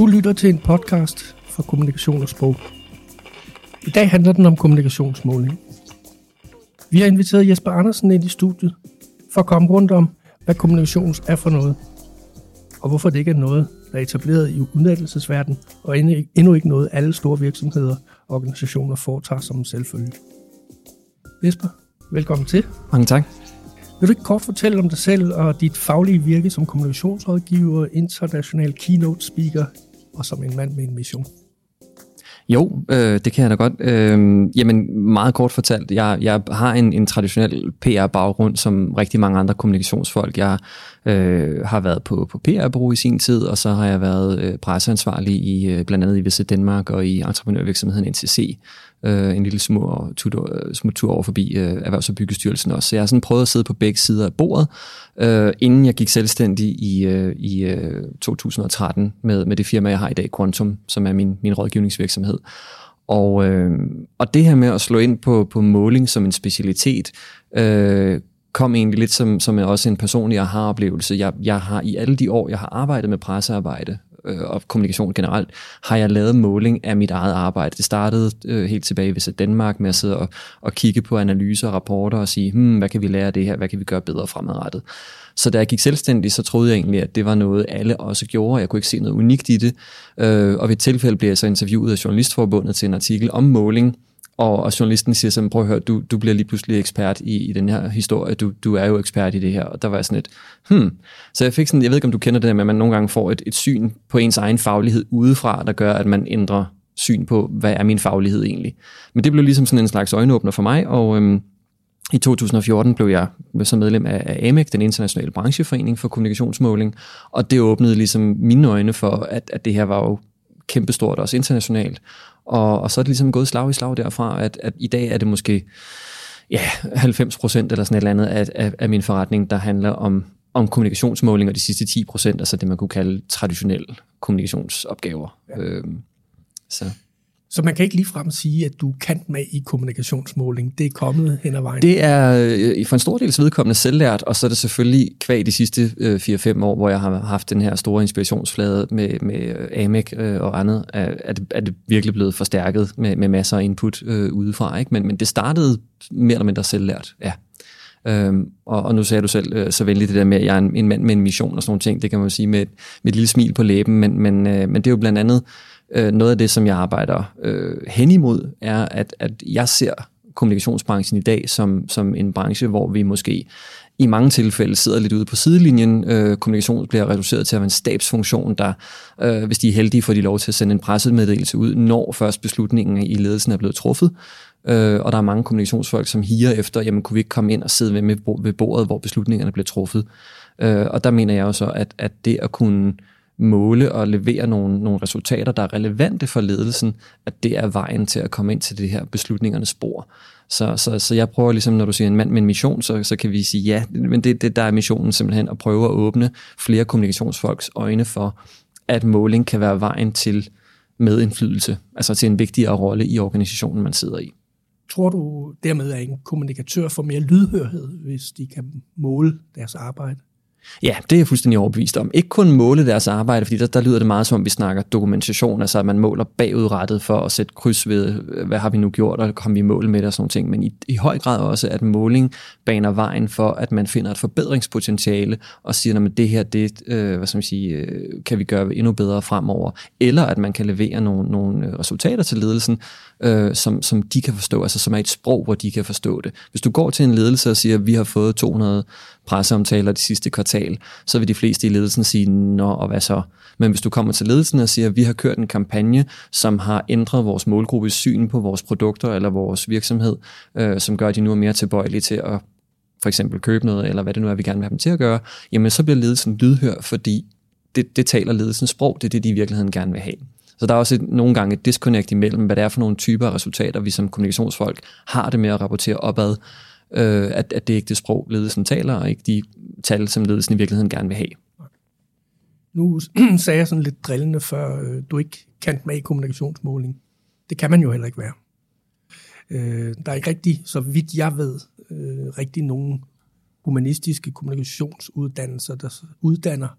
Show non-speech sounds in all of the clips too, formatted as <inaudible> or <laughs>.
Du lytter til en podcast fra Kommunikation og Sprog. I dag handler den om kommunikationsmåling. Vi har inviteret Jesper Andersen ind i studiet for at komme rundt om, hvad kommunikation er for noget, og hvorfor det ikke er noget, der er etableret i uddannelsesverdenen, og endnu ikke noget, alle store virksomheder og organisationer foretager som en selvfølge. Jesper, velkommen til. Mange tak. Vil du ikke kort fortælle om dig selv og dit faglige virke som kommunikationsrådgiver, international keynote speaker og som en mand med en mission? Jo, øh, det kan jeg da godt. Øh, jamen, meget kort fortalt, jeg, jeg har en, en traditionel PR-baggrund, som rigtig mange andre kommunikationsfolk. Jeg øh, har været på, på PR-bureau i sin tid, og så har jeg været øh, presseansvarlig i øh, blandt andet i Visit Danmark og i entreprenørvirksomheden NCC. Øh, en lille små tur, øh, små tur over forbi øh, Erhvervs- og Byggestyrelsen også. Så jeg har sådan prøvet at sidde på begge sider af bordet, øh, inden jeg gik selvstændig i, øh, i øh, 2013 med, med det firma, jeg har i dag, Quantum, som er min, min rådgivningsvirksomhed. Og, øh, og det her med at slå ind på, på måling som en specialitet, øh, kom egentlig lidt som, som også en personlig aha-oplevelse. Jeg, jeg har i alle de år, jeg har arbejdet med pressearbejde øh, og kommunikation generelt, har jeg lavet måling af mit eget arbejde. Det startede øh, helt tilbage i Danmark med at sidde og, og kigge på analyser og rapporter og sige, hmm, hvad kan vi lære af det her, hvad kan vi gøre bedre fremadrettet. Så da jeg gik selvstændig, så troede jeg egentlig, at det var noget, alle også gjorde. Jeg kunne ikke se noget unikt i det. Øh, og ved et tilfælde blev jeg så interviewet af Journalistforbundet til en artikel om måling, og, og journalisten siger sådan, prøv at høre, du, du bliver lige pludselig ekspert i, i den her historie, du, du er jo ekspert i det her, og der var jeg sådan et, hmm. Så jeg fik sådan, jeg ved ikke, om du kender det der med, at man nogle gange får et, et syn på ens egen faglighed udefra, der gør, at man ændrer syn på, hvad er min faglighed egentlig. Men det blev ligesom sådan en slags øjenåbner for mig, og øhm, i 2014 blev jeg så medlem af AMEC, den internationale brancheforening for kommunikationsmåling, og det åbnede ligesom mine øjne for, at, at det her var jo kæmpestort også internationalt. Og, og så er det ligesom gået slag i slag derfra, at, at i dag er det måske ja, 90 procent eller sådan et eller andet af, af, af min forretning, der handler om, om kommunikationsmåling, og de sidste 10 procent, altså det man kunne kalde traditionelle kommunikationsopgaver. Ja. Øhm, så. Så man kan ikke ligefrem sige, at du kan med i kommunikationsmåling. Det er kommet hen ad vejen. Det er øh, for en stor del vedkommende selvlært, og så er det selvfølgelig kvæg de sidste øh, 4-5 år, hvor jeg har haft den her store inspirationsflade med, med øh, AMEC øh, og andet, er, det, er det virkelig blevet forstærket med, med masser af input øh, udefra. Ikke? Men, men det startede mere eller mindre selvlært, ja. Øhm, og, og nu sagde du selv øh, så venligt det der med, at jeg er en, en mand med en mission og sådan nogle ting, det kan man sige med et, med et lille smil på læben, men, men, øh, men det er jo blandt andet øh, noget af det, som jeg arbejder øh, hen imod, er, at, at jeg ser kommunikationsbranchen i dag som, som en branche, hvor vi måske i mange tilfælde sidder lidt ude på sidelinjen. Øh, kommunikation bliver reduceret til at være en stabsfunktion, der, øh, hvis de er heldige, får de lov til at sende en pressemeddelelse ud, når først beslutningen i ledelsen er blevet truffet. Øh, og der er mange kommunikationsfolk, som higer efter, jamen kunne vi ikke komme ind og sidde ved, med ved bordet, hvor beslutningerne bliver truffet. Øh, og der mener jeg jo så, at, at det at kunne øh, måle og levere nogle, nogle resultater, der er relevante for ledelsen, at det er vejen til at komme ind til det her beslutningernes spor. Så, så, så jeg prøver ligesom, når du siger en mand med en mission, så, så kan vi sige ja, men det, det der er missionen simpelthen at prøve at åbne flere kommunikationsfolks øjne for, at måling kan være vejen til medindflydelse, altså til en vigtigere rolle i organisationen, man sidder i. Tror du dermed, at en kommunikatør får mere lydhørhed, hvis de kan måle deres arbejde? Ja, det er jeg fuldstændig overbevist om. Ikke kun måle deres arbejde, fordi der, der lyder det meget som om, vi snakker dokumentation, altså at man måler bagudrettet for at sætte kryds ved, øh, hvad har vi nu gjort, og kom vi i mål med det og sådan ting. Men i, i høj grad også, at måling baner vejen for, at man finder et forbedringspotentiale og siger, at det her, det øh, hvad skal man sige, øh, kan vi gøre endnu bedre fremover. Eller at man kan levere nogle, nogle øh, resultater til ledelsen, øh, som, som de kan forstå, altså som er et sprog, hvor de kan forstå det. Hvis du går til en ledelse og siger, at vi har fået 200 presseomtaler de sidste kvartal, så vil de fleste i ledelsen sige, nå og hvad så? Men hvis du kommer til ledelsen og siger, at vi har kørt en kampagne, som har ændret vores målgruppes syn på vores produkter eller vores virksomhed, øh, som gør, at de nu er mere tilbøjelige til at for eksempel købe noget, eller hvad det nu er, vi gerne vil have dem til at gøre, jamen så bliver ledelsen lydhør, fordi det, det taler ledelsens sprog, det er det, de i virkeligheden gerne vil have. Så der er også et, nogle gange et disconnect imellem, hvad det er for nogle typer af resultater, vi som kommunikationsfolk har det med at rapportere opad, øh, at, at det ikke er det sprog, ledelsen taler, og ikke de tal, som ledelsen i virkeligheden gerne vil have. Nu <clears throat> sagde jeg sådan lidt drillende før, øh, du ikke kan med i kommunikationsmåling. Det kan man jo heller ikke være. Øh, der er ikke rigtig, så vidt jeg ved, øh, rigtig nogen humanistiske kommunikationsuddannelser, der uddanner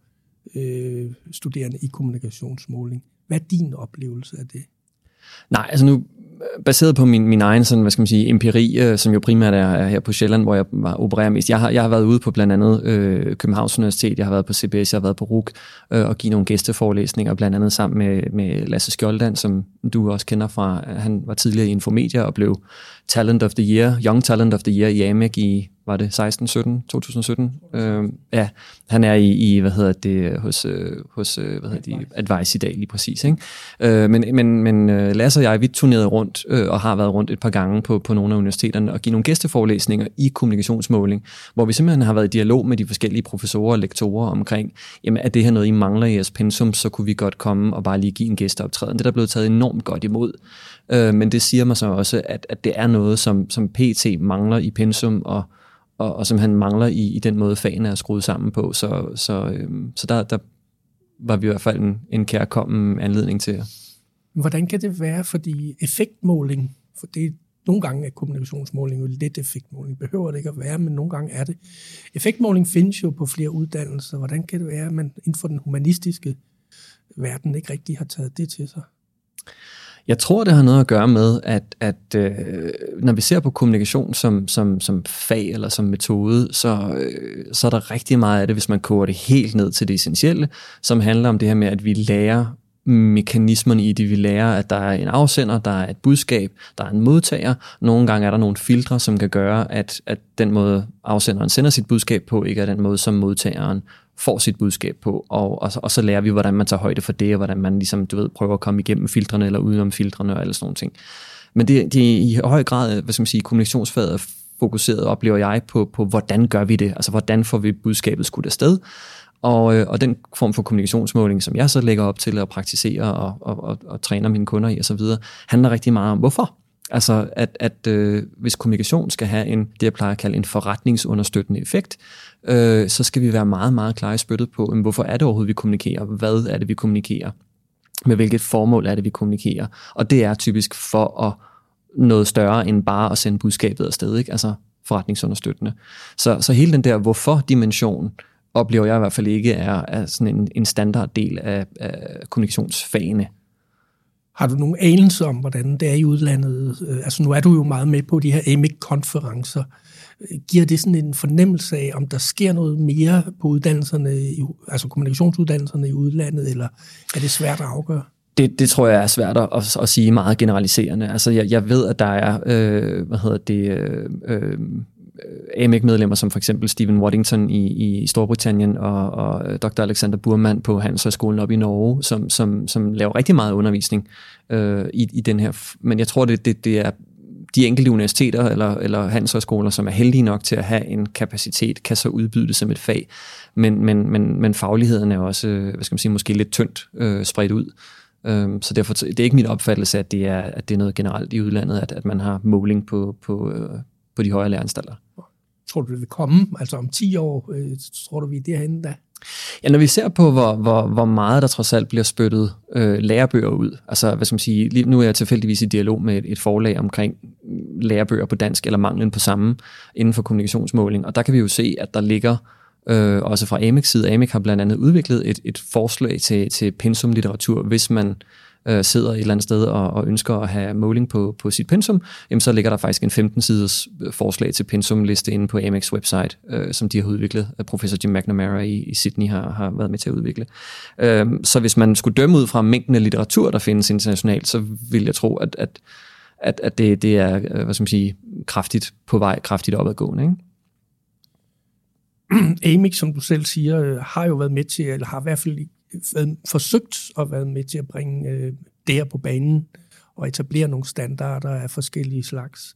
øh, studerende i kommunikationsmåling. Hvad er din oplevelse af det? Nej, altså nu baseret på min, min egen sådan, hvad skal man sige, empiri, øh, som jo primært er, er her på Sjælland, hvor jeg var, opererer mest. Jeg har, jeg har været ude på blandt andet øh, Københavns Universitet, jeg har været på CBS, jeg har været på RUG øh, og give nogle gæsteforelæsninger, blandt andet sammen med, med Lasse Skjoldan, som du også kender fra, han var tidligere i Infomedia og blev Talent of the Year, Young Talent of the Year i AMEC i var det 16, 17, 2017? Øh, ja, han er i, i, hvad hedder det, hos, øh, hos øh, hvad hedder de, Advice i dag lige præcis. Ikke? Øh, men men, men øh, Lasse og jeg, vi turnerede rundt øh, og har været rundt et par gange på, på nogle af universiteterne og give nogle gæsteforelæsninger i kommunikationsmåling, hvor vi simpelthen har været i dialog med de forskellige professorer og lektorer omkring, jamen er det her noget, I mangler i jeres pensum, så kunne vi godt komme og bare lige give en gæsteoptræden. Det er der blevet taget enormt godt imod. Øh, men det siger mig så også, at, at det er noget, som, som PT mangler i pensum, og og, og som han mangler i, i den måde, fagene er skruet sammen på. Så, så, øh, så der, der var vi i hvert fald en, en kærkommen anledning til. Hvordan kan det være, fordi effektmåling, for det nogle gange er kommunikationsmåling jo lidt effektmåling. Behøver det ikke at være, men nogle gange er det. Effektmåling findes jo på flere uddannelser. Hvordan kan det være, at man inden for den humanistiske verden ikke rigtig har taget det til sig? Jeg tror, det har noget at gøre med, at, at øh, når vi ser på kommunikation som, som, som fag eller som metode, så, øh, så er der rigtig meget af det, hvis man koger det helt ned til det essentielle, som handler om det her med, at vi lærer mekanismerne i det. Vi lærer, at der er en afsender, der er et budskab, der er en modtager. Nogle gange er der nogle filtre, som kan gøre, at, at den måde afsenderen sender sit budskab på, ikke er den måde, som modtageren får sit budskab på, og, og, og så lærer vi, hvordan man tager højde for det, og hvordan man ligesom, du ved, prøver at komme igennem filtrene eller udenom filtrene og alle sådan nogle ting. Men det, det er i høj grad, hvad skal man sige, kommunikationsfaget fokuseret, oplever jeg, på, på hvordan gør vi det? Altså, hvordan får vi budskabet skudt afsted? Og, øh, og den form for kommunikationsmåling, som jeg så lægger op til at praktisere og, og, og, og træner mine kunder i osv., handler rigtig meget om, hvorfor? Altså, at, at øh, hvis kommunikation skal have en, det jeg plejer at kalde en forretningsunderstøttende effekt, øh, så skal vi være meget, meget klare i spyttet på, jamen, hvorfor er det overhovedet, vi kommunikerer? Hvad er det, vi kommunikerer? Med hvilket formål er det, vi kommunikerer? Og det er typisk for at noget større end bare at sende budskabet afsted, ikke? altså forretningsunderstøttende. Så, så hele den der hvorfor-dimension oplever jeg i hvert fald ikke er, er sådan en, en standarddel af, af kommunikationsfagene. Har du nogen anelse om, hvordan det er i udlandet? Øh, altså nu er du jo meget med på de her AMIC-konferencer. Giver det sådan en fornemmelse af, om der sker noget mere på uddannelserne, altså kommunikationsuddannelserne i udlandet, eller er det svært at afgøre? Det, det tror jeg er svært at, at sige meget generaliserende. Altså jeg, jeg ved, at der er, øh, hvad hedder det, øh, øh øh, AMEC-medlemmer som for eksempel Stephen Waddington i, i Storbritannien og, og øh, Dr. Alexander Burman på Handelshøjskolen op i Norge, som, som, som laver rigtig meget undervisning øh, i, i den her. Men jeg tror, det, det, det er de enkelte universiteter eller, eller handelshøjskoler, som er heldige nok til at have en kapacitet, kan så udbyde det som et fag. Men, men, men, men fagligheden er også, øh, hvad skal man sige, måske lidt tyndt øh, spredt ud. Øhm, så derfor det er ikke min opfattelse, at det er, at det er noget generelt i udlandet, at, at man har måling på, på, øh, på de højere læreanstalter. Tror du, det vil komme? Altså om 10 år, øh, tror du, vi er derhenne da? Ja, når vi ser på, hvor, hvor, hvor meget der trods alt bliver spyttet øh, lærebøger ud, altså hvad skal man sige, lige nu er jeg tilfældigvis i dialog med et, et forlag omkring lærebøger på dansk, eller manglen på samme inden for kommunikationsmåling, og der kan vi jo se, at der ligger øh, også fra AMEC side, AMEC har blandt andet udviklet et, et forslag til, til pensumlitteratur, hvis man øh, sidder et eller andet sted og, og ønsker at have måling på, på sit pensum, jamen så ligger der faktisk en 15-siders øh, forslag til pensumliste inde på Amex website, øh, som de har udviklet. Professor Jim McNamara i, i Sydney har, har været med til at udvikle. Øh, så hvis man skulle dømme ud fra mængden af litteratur, der findes internationalt, så vil jeg tro, at, at, at, at det, det er øh, hvad skal man sige, kraftigt på vej, kraftigt opadgående. Ikke? Amix, som du selv siger, øh, har jo været med til, eller har i hvert fald været, forsøgt at være med til at bringe øh, det her på banen og etablere nogle standarder af forskellige slags.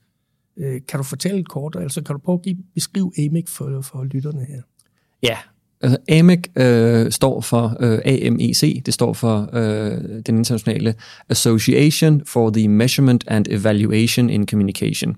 Øh, kan du fortælle et kort, altså kan du prøve at give, beskrive AMIC for, for lytterne her? Ja, altså AMIC øh, står for øh, AMEC, det står for øh, den internationale Association for the Measurement and Evaluation in Communication.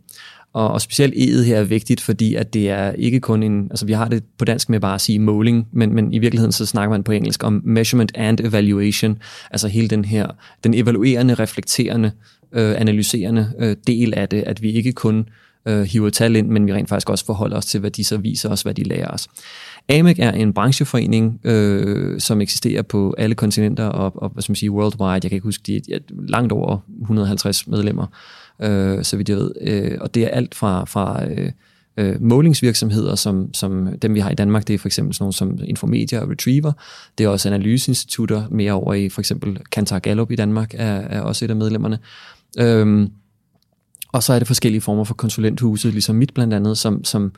Og, og specielt E'et her er vigtigt, fordi at det er ikke kun en, altså vi har det på dansk med bare at sige måling, men, men i virkeligheden så snakker man på engelsk om measurement and evaluation, altså hele den her, den evaluerende, reflekterende, øh, analyserende øh, del af det, at vi ikke kun øh, hiver tal ind, men vi rent faktisk også forholder os til, hvad de så viser os, hvad de lærer os. AMEC er en brancheforening, øh, som eksisterer på alle kontinenter og, og hvad skal man sige, worldwide. Jeg kan ikke huske, de er langt over 150 medlemmer, øh, så vidt jeg ved. Øh, og det er alt fra, fra øh, øh, målingsvirksomheder, som, som dem vi har i Danmark, det er for eksempel sådan nogle som Infomedia og Retriever. Det er også analyseinstitutter, mere over i for eksempel Kantar Gallup i Danmark, er, er også et af medlemmerne. Øhm, og så er det forskellige former for konsulenthuse, ligesom mit blandt andet, som, som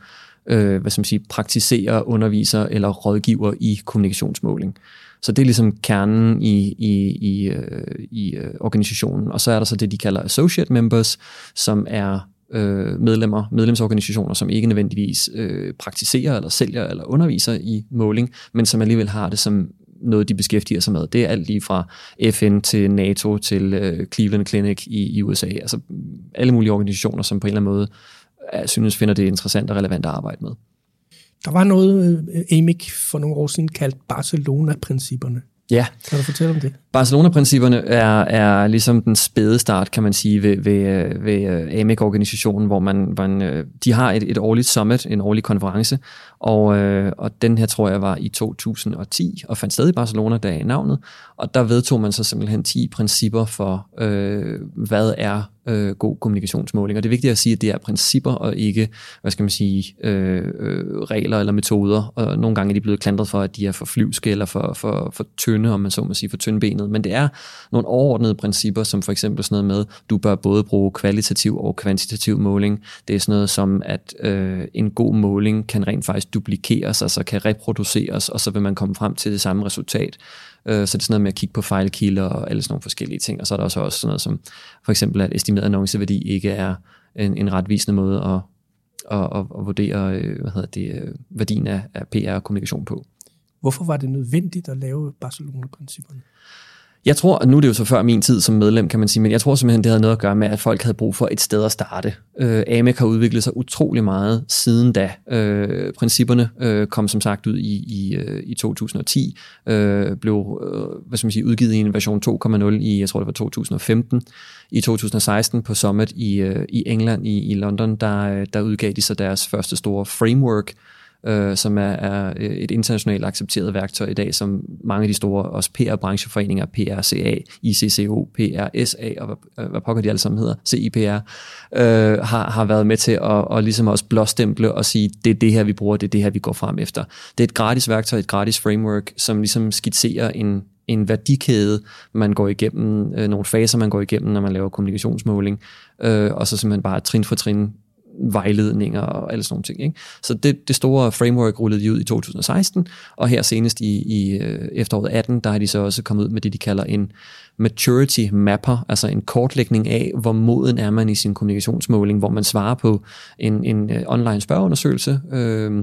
øh, hvad skal man sige, praktiserer, underviser eller rådgiver i kommunikationsmåling. Så det er ligesom kernen i, i, i, øh, i øh, organisationen. Og så er der så det, de kalder associate members, som er øh, medlemmer, medlemsorganisationer, som ikke nødvendigvis øh, praktiserer eller sælger eller underviser i måling, men som alligevel har det som noget, de beskæftiger sig med. Det er alt lige fra FN til NATO til øh, Cleveland Clinic i, i USA. Altså alle mulige organisationer, som på en eller anden måde øh, synes, finder det interessant og relevant at arbejde med. Der var noget, øh, AMIC for nogle år siden kaldt Barcelona-principperne. Ja. Kan du fortælle om det? Barcelona-principperne er, er ligesom den spæde start, kan man sige, ved, ved, ved øh, AMEC-organisationen, hvor man, man øh, de har et, et årligt summit, en årlig konference, og, og den her tror jeg var i 2010, og fandt sted i Barcelona, der er navnet, og der vedtog man så simpelthen 10 principper for, øh, hvad er øh, god kommunikationsmåling. Og det er vigtigt at sige, at det er principper og ikke, hvad skal man sige, øh, øh, regler eller metoder. Og nogle gange er de blevet klandret for, at de er for flyvske eller for, for, for tynde, om man så må sige, for tyndbenet. Men det er nogle overordnede principper, som for eksempel sådan noget med, du bør både bruge kvalitativ og kvantitativ måling. Det er sådan noget som, at øh, en god måling kan rent faktisk duplikeres, altså kan reproduceres, og så vil man komme frem til det samme resultat. Øh, så det er sådan noget med at kigge på fejlkilder og alle sådan nogle forskellige ting. Og så er der også, også sådan noget som for eksempel, at estimeret annonceværdi ikke er en, en retvisende måde at, at, at, at vurdere øh, hvad hedder det, øh, værdien af, af PR og kommunikation på. Hvorfor var det nødvendigt at lave Barcelona-principperne? Jeg tror, at nu er det jo så før min tid som medlem, kan man sige, men jeg tror simpelthen, det havde noget at gøre med, at folk havde brug for et sted at starte. Øh, AMEC har udviklet sig utrolig meget siden da. Øh, principperne øh, kom som sagt ud i, i, øh, i 2010, øh, blev øh, hvad skal man sige, udgivet i en version 2.0 i, jeg tror det var 2015. I 2016 på Summit i, øh, i England, i, i London, der, øh, der udgav de så deres første store framework, øh, som er, er et internationalt accepteret værktøj i dag, som mange af de store også PR-brancheforeninger, PRCA, ICCO, PRSA og hvad, øh, hvad pokker de alle sammen hedder, CIPR, øh, har, har været med til at og ligesom også blåstemple og sige, det er det her, vi bruger, det er det her, vi går frem efter. Det er et gratis værktøj, et gratis framework, som ligesom skitserer en, en værdikæde, man går igennem, øh, nogle faser, man går igennem, når man laver kommunikationsmåling, øh, og så simpelthen bare trin for trin vejledninger og alle sådan nogle ting. Ikke? Så det, det store framework rullede de ud i 2016, og her senest i, i øh, efteråret 18, der har de så også kommet ud med det, de kalder en maturity mapper, altså en kortlægning af, hvor moden er man i sin kommunikationsmåling, hvor man svarer på en, en øh, online spørgeundersøgelse, øh,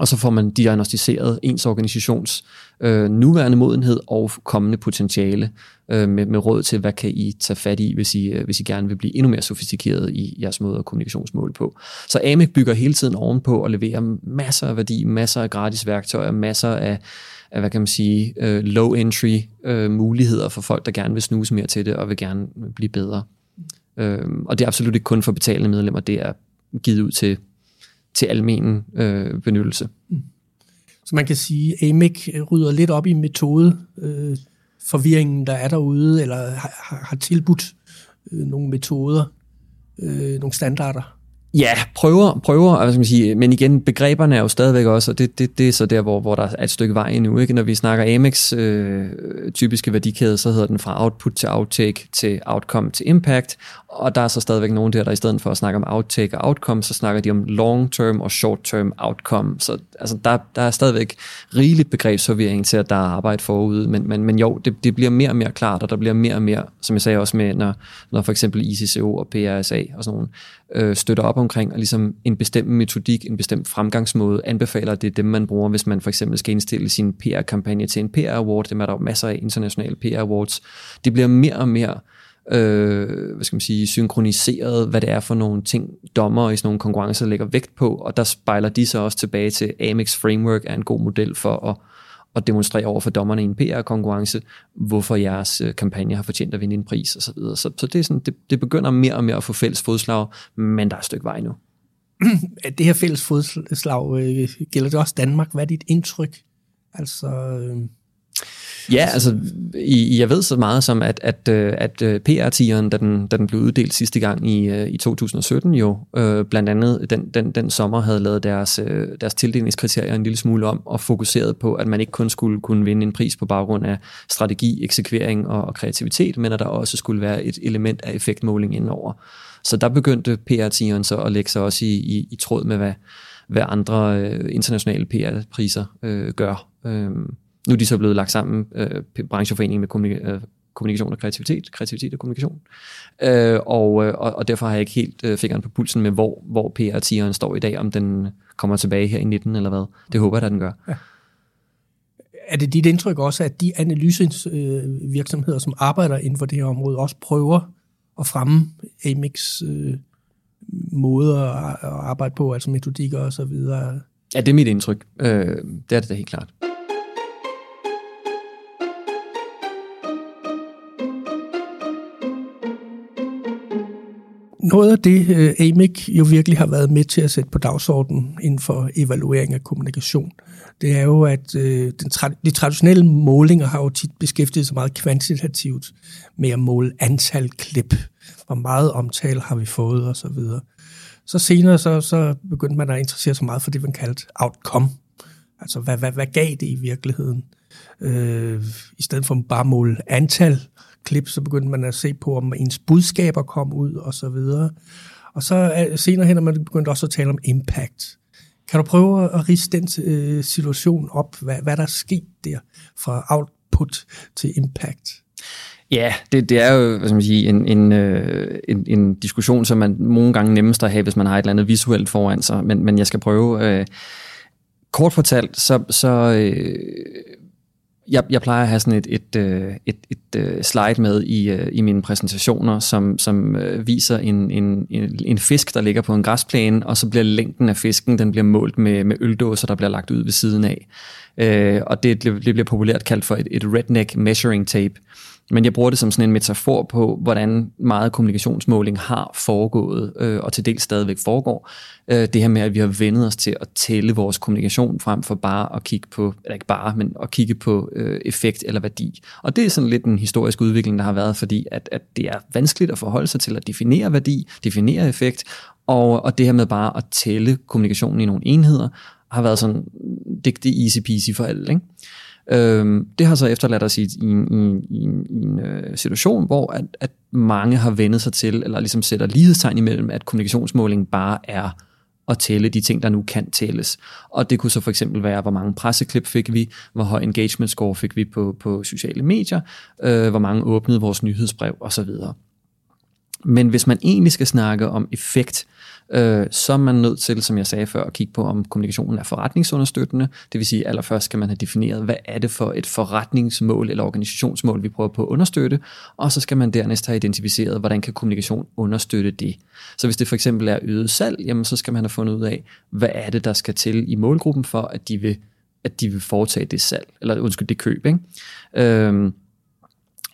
og så får man diagnostiseret ens organisations øh, nuværende modenhed og kommende potentiale øh, med, med råd til, hvad kan I tage fat i, hvis I, øh, hvis I gerne vil blive endnu mere sofistikeret i jeres måde at kommunikationsmål på. Så AMEC bygger hele tiden ovenpå og leverer masser af værdi, masser af gratis værktøjer, masser af, af hvad kan man sige, øh, low entry øh, muligheder for folk, der gerne vil snuse mere til det og vil gerne blive bedre. Øh, og det er absolut ikke kun for betalende medlemmer, det er givet ud til til almen øh, benyttelse. Mm. Så man kan sige, at AMIC rydder lidt op i metode øh, forvirringen, der er derude, eller har, har tilbudt øh, nogle metoder, øh, nogle standarder. Ja, prøver, prøver hvad skal man sige, men igen, begreberne er jo stadigvæk også, og det, det, det er så der, hvor, hvor der er et stykke vej endnu. Ikke? Når vi snakker Amex øh, typiske værdikæde, så hedder den fra output til outtake til outcome til impact, og der er så stadigvæk nogen der, der i stedet for at snakke om outtake og outcome, så snakker de om long-term og short-term outcome. Så altså, der, der er stadigvæk rigeligt begrebsforvirring til, at der er arbejde forude, men, men, men jo, det, det bliver mere og mere klart, og der bliver mere og mere, som jeg sagde også med, når, når for eksempel ICCO og PRSA og sådan nogle, øh, støtter op omkring, og ligesom en bestemt metodik, en bestemt fremgangsmåde, anbefaler, at det er dem, man bruger, hvis man for eksempel skal indstille sin PR-kampagne til en PR-award. Dem er der jo masser af internationale PR-awards. Det bliver mere og mere øh, hvad skal man sige, synkroniseret, hvad det er for nogle ting, dommer i sådan nogle konkurrencer lægger vægt på, og der spejler de så også tilbage til Amex Framework er en god model for at, og demonstrere over for dommerne i en PR-konkurrence, hvorfor jeres øh, kampagne har fortjent at vinde en pris osv. Så, videre. så, så det, er sådan, det, det begynder mere og mere at få fælles fodslag, men der er et stykke vej nu. <clears throat> det her fælles fodslag, øh, gælder det også Danmark? Hvad er dit indtryk? Altså, øh, Ja, altså, i, jeg ved så meget som, at, at, øh, at, øh, PR-tieren, da den, da den blev uddelt sidste gang i, øh, i 2017 jo, øh, blandt andet den, den, den sommer havde lavet deres, deres tildelingskriterier en lille smule om, og fokuseret på, at man ikke kun skulle kunne vinde en pris på baggrund af strategi, eksekvering og, og kreativitet, men at der også skulle være et element af effektmåling indover. Så der begyndte PR-tieren så at lægge sig også i, i, i tråd med, hvad, hvad andre øh, internationale PR-priser øh, gør. Øh, nu er de så blevet lagt sammen, øh, brancheforeningen med kommunik- øh, kommunikation og kreativitet, kreativitet og kommunikation. Øh, og, øh, og, derfor har jeg ikke helt øh, fingeren på pulsen med, hvor, hvor PR-tieren står i dag, om den kommer tilbage her i 19 eller hvad. Det håber jeg, at den gør. Ja. Er det dit indtryk også, at de analysevirksomheder, som arbejder inden for det her område, også prøver at fremme Amix øh, måder at arbejde på, altså metodikker og så videre? Ja, det er mit indtryk. Øh, det er det da helt klart. Noget af det, øh, AMIC jo virkelig har været med til at sætte på dagsordenen inden for evaluering af kommunikation, det er jo, at øh, den tra- de traditionelle målinger har jo tit beskæftiget sig meget kvantitativt med at måle antal klip. Hvor meget omtale har vi fået og så videre. Så senere så, så begyndte man at interessere sig meget for det, man kaldte outcome. Altså, hvad, hvad, hvad gav det i virkeligheden? Øh, I stedet for bare at måle antal klip, så begyndte man at se på, om ens budskaber kom ud og så videre. Og så øh, senere hen er man begyndt også at tale om impact. Kan du prøve at riste den øh, situation op, hvad, hvad der er sket der fra output til impact? Ja, det, det er jo hvad skal man sige, en, en, øh, en, en diskussion, som man nogle gange nemmest at have, hvis man har et eller andet visuelt foran sig, men, men jeg skal prøve... Øh, kort fortalt, så, så øh, jeg, jeg plejer at have sådan et, et, øh, et, et, et slide med i, øh, i mine præsentationer, som, som viser en, en, en fisk, der ligger på en græsplæne, og så bliver længden af fisken, den bliver målt med, med øldåser, der bliver lagt ud ved siden af. og det, det bliver populært kaldt for et, et redneck measuring tape. Men jeg bruger det som sådan en metafor på, hvordan meget kommunikationsmåling har foregået, øh, og til dels stadigvæk foregår. Øh, det her med, at vi har vendet os til at tælle vores kommunikation frem for bare at kigge på, eller ikke bare, men at kigge på øh, effekt eller værdi. Og det er sådan lidt en historisk udvikling, der har været, fordi at, at det er vanskeligt at forholde sig til at definere værdi, definere effekt, og, og det her med bare at tælle kommunikationen i nogle enheder, har været sådan, det, det easy peasy for alle, ikke? Øhm, det har så efterladt os i, i, i, i, i en øh, situation, hvor at, at mange har vendet sig til, eller ligesom sætter lighedstegn imellem, at kommunikationsmåling bare er at tælle de ting, der nu kan tælles. Og det kunne så for eksempel være, hvor mange presseklip fik vi, hvor høj engagement score fik vi på, på sociale medier, øh, hvor mange åbnede vores nyhedsbrev osv. Men hvis man egentlig skal snakke om effekt, øh, så er man nødt til, som jeg sagde før, at kigge på, om kommunikationen er forretningsunderstøttende. Det vil sige, at allerførst skal man have defineret, hvad er det for et forretningsmål eller organisationsmål, vi prøver på at understøtte, og så skal man dernæst have identificeret, hvordan kan kommunikation understøtte det. Så hvis det for eksempel er øget salg, jamen så skal man have fundet ud af, hvad er det, der skal til i målgruppen for, at de vil, at de vil foretage det salg, eller undskyld, det køb. Ikke? Øhm,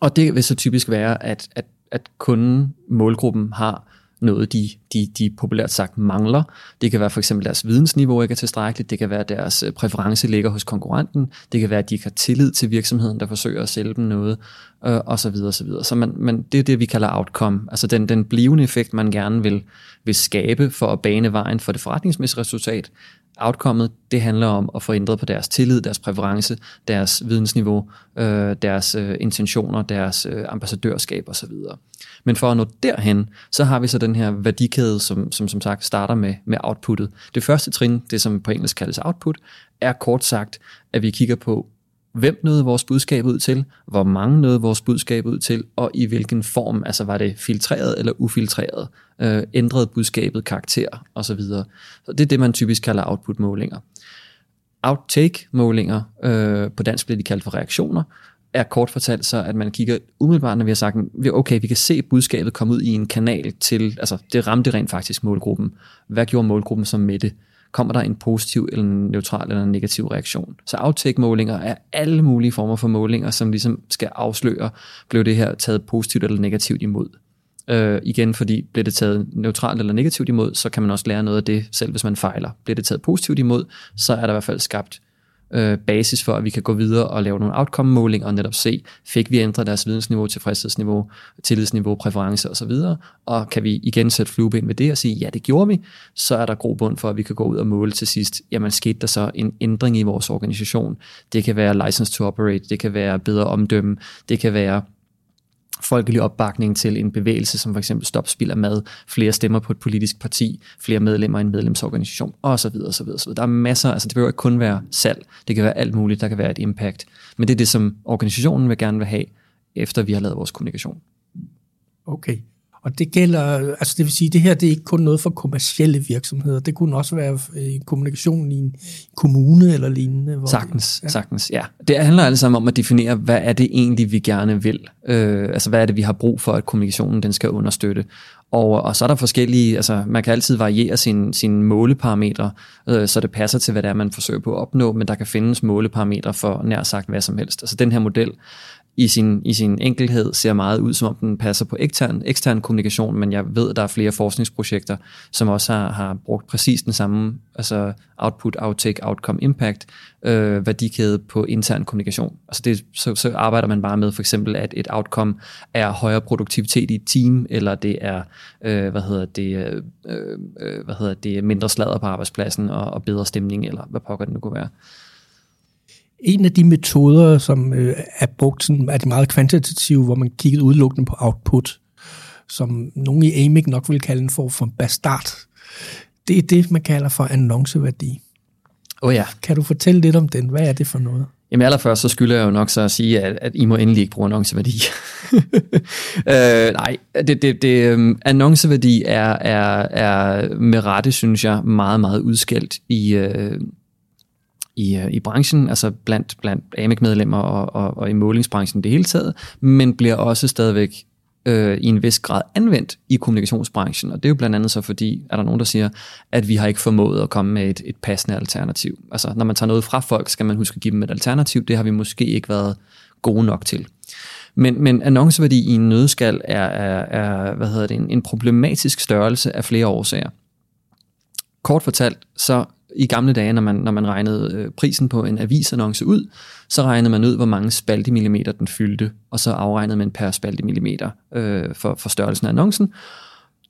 og det vil så typisk være, at, at, at kunden, målgruppen, har noget, de, de, de populært sagt mangler. Det kan være for eksempel deres vidensniveau ikke er tilstrækkeligt, det kan være deres øh, præference ligger hos konkurrenten, det kan være, at de ikke har tillid til virksomheden, der forsøger at sælge dem noget, øh, og så videre, og så videre. Så man, man, det er det, vi kalder outcome, altså den, den blivende effekt, man gerne vil, vil skabe for at bane vejen for det forretningsmæssige resultat. Outcomeet, det handler om at få ændret på deres tillid, deres præference, deres vidensniveau, øh, deres øh, intentioner, deres øh, ambassadørskab osv. Men for at nå derhen, så har vi så den her værdikæde, som som, som sagt starter med, med outputtet. Det første trin, det som på engelsk kaldes output, er kort sagt, at vi kigger på, hvem nåede vores budskab ud til, hvor mange nåede vores budskab ud til, og i hvilken form, altså var det filtreret eller ufiltreret, øh, ændrede budskabet karakter osv. Så, så det er det, man typisk kalder output-målinger. Outtake-målinger, øh, på dansk bliver de kaldt for reaktioner, er kort fortalt så, at man kigger umiddelbart, når vi har sagt, okay, vi kan se budskabet komme ud i en kanal til, altså det ramte rent faktisk målgruppen. Hvad gjorde målgruppen så med det? Kommer der en positiv eller en neutral eller en negativ reaktion. Så outtake-målinger er alle mulige former for målinger, som ligesom skal afsløre, blev det her taget positivt eller negativt imod. Øh, igen, fordi bliver det taget neutralt eller negativt imod, så kan man også lære noget af det, selv hvis man fejler. Bliver det taget positivt imod, så er der i hvert fald skabt øh, basis for, at vi kan gå videre og lave nogle outcome-målinger og netop se, fik vi ændret deres vidensniveau, tilfredshedsniveau, tillidsniveau, præference osv., og kan vi igen sætte flueben ved det og sige, ja, det gjorde vi, så er der grobund for, at vi kan gå ud og måle til sidst, jamen skete der så en ændring i vores organisation. Det kan være license to operate, det kan være bedre omdømme, det kan være folkelig opbakning til en bevægelse, som for eksempel Stop Spild af Mad, flere stemmer på et politisk parti, flere medlemmer i en medlemsorganisation, osv. osv., osv. Der er masser, altså det behøver ikke kun være salg, det kan være alt muligt, der kan være et impact. Men det er det, som organisationen vil gerne vil have, efter vi har lavet vores kommunikation. Okay. Og det gælder, altså det vil sige, det her det er ikke kun noget for kommercielle virksomheder. Det kunne også være en kommunikation i en kommune eller lignende. Hvor sagtens, ja. sagtens, ja. Det handler alle sammen om at definere, hvad er det egentlig, vi gerne vil. Øh, altså hvad er det, vi har brug for, at kommunikationen den skal understøtte. Og, og så er der forskellige, altså man kan altid variere sine sin måleparametre, øh, så det passer til, hvad det er, man forsøger på at opnå, men der kan findes måleparametre for nær sagt hvad som helst. Altså den her model i sin, i sin enkelhed ser meget ud, som om den passer på ekstern, ekstern kommunikation, men jeg ved, at der er flere forskningsprojekter, som også har, har brugt præcis den samme altså output, outtake, outcome, impact øh, værdikæde på intern kommunikation. Altså det, så, så arbejder man bare med for eksempel, at et outcome er højere produktivitet i et team, eller det er, øh, hvad hedder det, øh, øh hvad hedder det, mindre sladder på arbejdspladsen og, og bedre stemning, eller hvad pokker det nu kunne være. En af de metoder, som øh, er brugt, sådan, er de meget kvantitative, hvor man kiggede udelukkende på output, som nogen i AMIC nok vil kalde en form for bastard. Det er det, man kalder for annonceværdi. Oh ja. Kan du fortælle lidt om den? Hvad er det for noget? Jamen allerførst, så skylder jeg jo nok så at sige, at, at I må endelig ikke bruge annonceværdi. <laughs> øh, nej, det, det, det, um, annonceværdi er, er, er med rette, synes jeg, meget, meget udskældt i, øh, i, øh, i branchen, altså blandt, blandt AMIC-medlemmer og, og, og i målingsbranchen det hele taget, men bliver også stadigvæk øh, i en vis grad anvendt i kommunikationsbranchen. Og det er jo blandt andet så fordi, er der nogen, der siger, at vi har ikke formået at komme med et, et passende alternativ. Altså når man tager noget fra folk, skal man huske at give dem et alternativ. Det har vi måske ikke været gode nok til. Men, men annonceværdi i en nødskal er, er, er hvad hedder det, en, en problematisk størrelse af flere årsager. Kort fortalt, så i gamle dage, når man, når man regnede øh, prisen på en avisannonce ud, så regnede man ud, hvor mange spaltemillimeter den fyldte, og så afregnede man per spaltemillimeter øh, for, for størrelsen af annoncen.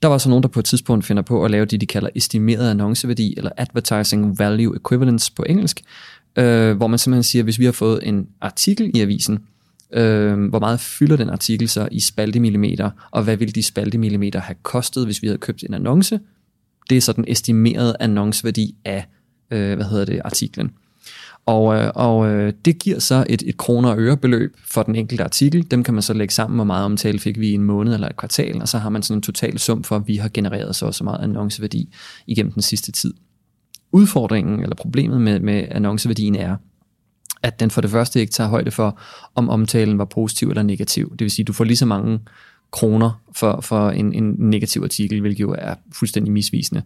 Der var så nogen, der på et tidspunkt finder på at lave det, de kalder estimeret annonceværdi, eller advertising value equivalence på engelsk, øh, hvor man simpelthen siger, hvis vi har fået en artikel i avisen, øh, hvor meget fylder den artikel så i spaltemillimeter, og hvad ville de spaltemillimeter have kostet, hvis vi havde købt en annonce, det er så den estimerede annonceværdi af øh, hvad hedder det, artiklen. Og, øh, og øh, det giver så et, et kroner og øre beløb for den enkelte artikel. Dem kan man så lægge sammen, hvor meget omtale fik vi i en måned eller et kvartal, og så har man sådan en total sum for, at vi har genereret så så meget annonceværdi igennem den sidste tid. Udfordringen eller problemet med, med annonceværdien er, at den for det første ikke tager højde for, om omtalen var positiv eller negativ. Det vil sige, at du får lige så mange kroner for, for en, en negativ artikel, hvilket jo er fuldstændig misvisende.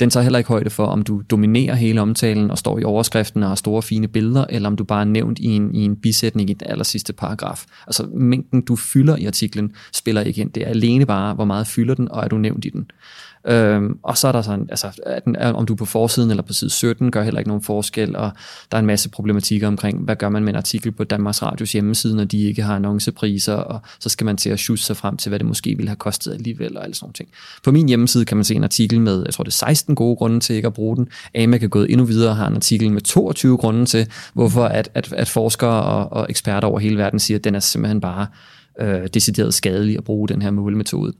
Den tager heller ikke højde for, om du dominerer hele omtalen og står i overskriften og har store fine billeder, eller om du bare er nævnt i en, i en bisætning i den aller sidste paragraf. Altså mængden, du fylder i artiklen, spiller ikke ind. Det er alene bare, hvor meget fylder den, og er du nævnt i den. Øhm, og så er der sådan, altså, om du er på forsiden eller på side 17, gør heller ikke nogen forskel, og der er en masse problematikker omkring, hvad gør man med en artikel på Danmarks Radios hjemmeside, når de ikke har annoncepriser, og så skal man til at sjusse sig frem til, hvad det måske ville have kostet alligevel, og alle sådan ting. På min hjemmeside kan man se en artikel med, jeg tror det er 16 gode grunde til ikke at bruge den. AMAC er gået endnu videre og har en artikel med 22 grunde til, hvorfor at, at, at forskere og, og eksperter over hele verden siger, at den er simpelthen bare øh, decideret skadelig at bruge den her målemetode.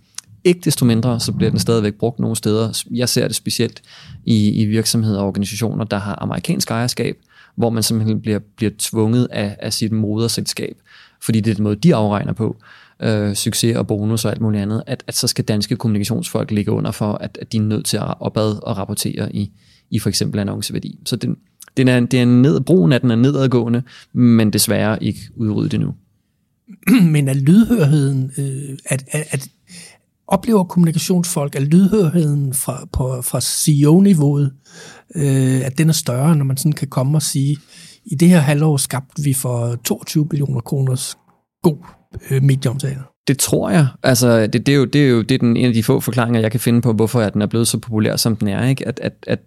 Ikke desto mindre, så bliver den stadigvæk brugt nogle steder. Jeg ser det specielt i, i virksomheder og organisationer, der har amerikansk ejerskab, hvor man simpelthen bliver, bliver tvunget af, af sit moderselskab, fordi det er den måde, de afregner på, øh, succes og bonus og alt muligt andet, at, at så skal danske kommunikationsfolk ligge under for, at, at de er nødt til at opad og rapportere i, i for eksempel annonceværdi. Så den, den er, det er ned, brugen af den er nedadgående, men desværre ikke udryddet endnu. <clears throat> Men er lydhørheden, øh, at, at, at oplever kommunikationsfolk, at lydhørheden fra, på, fra CEO-niveauet, øh, at den er større, når man sådan kan komme og sige, i det her halvår skabte vi for 22 millioner kroners god øh, medieomtale. Det tror jeg. Altså, det, det, er jo, det er jo det er den, en af de få forklaringer, jeg kan finde på, hvorfor at den er blevet så populær, som den er. Ikke? At, at, at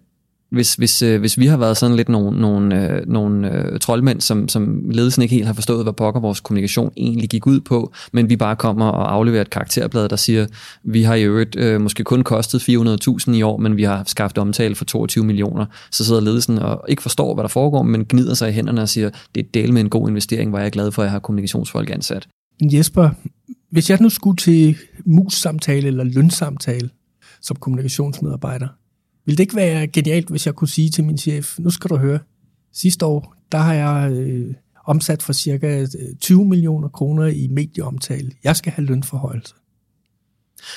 hvis, hvis, øh, hvis vi har været sådan lidt nogle, nogle, øh, nogle øh, troldmænd, som, som ledelsen ikke helt har forstået, hvad pokker vores kommunikation egentlig gik ud på, men vi bare kommer og afleverer et karakterblad, der siger, vi har i øvrigt øh, måske kun kostet 400.000 i år, men vi har skaffet omtale for 22 millioner, så sidder ledelsen og ikke forstår, hvad der foregår, men gnider sig i hænderne og siger, det er del med en god investering, hvor jeg er glad for, at jeg har kommunikationsfolk ansat. Jesper, hvis jeg nu skulle til mus-samtale eller lønsamtale som kommunikationsmedarbejder, ville det ikke være genialt, hvis jeg kunne sige til min chef, nu skal du høre, sidste år, der har jeg øh, omsat for cirka øh, 20 millioner kroner i medieomtale. Jeg skal have lønforhøjelse.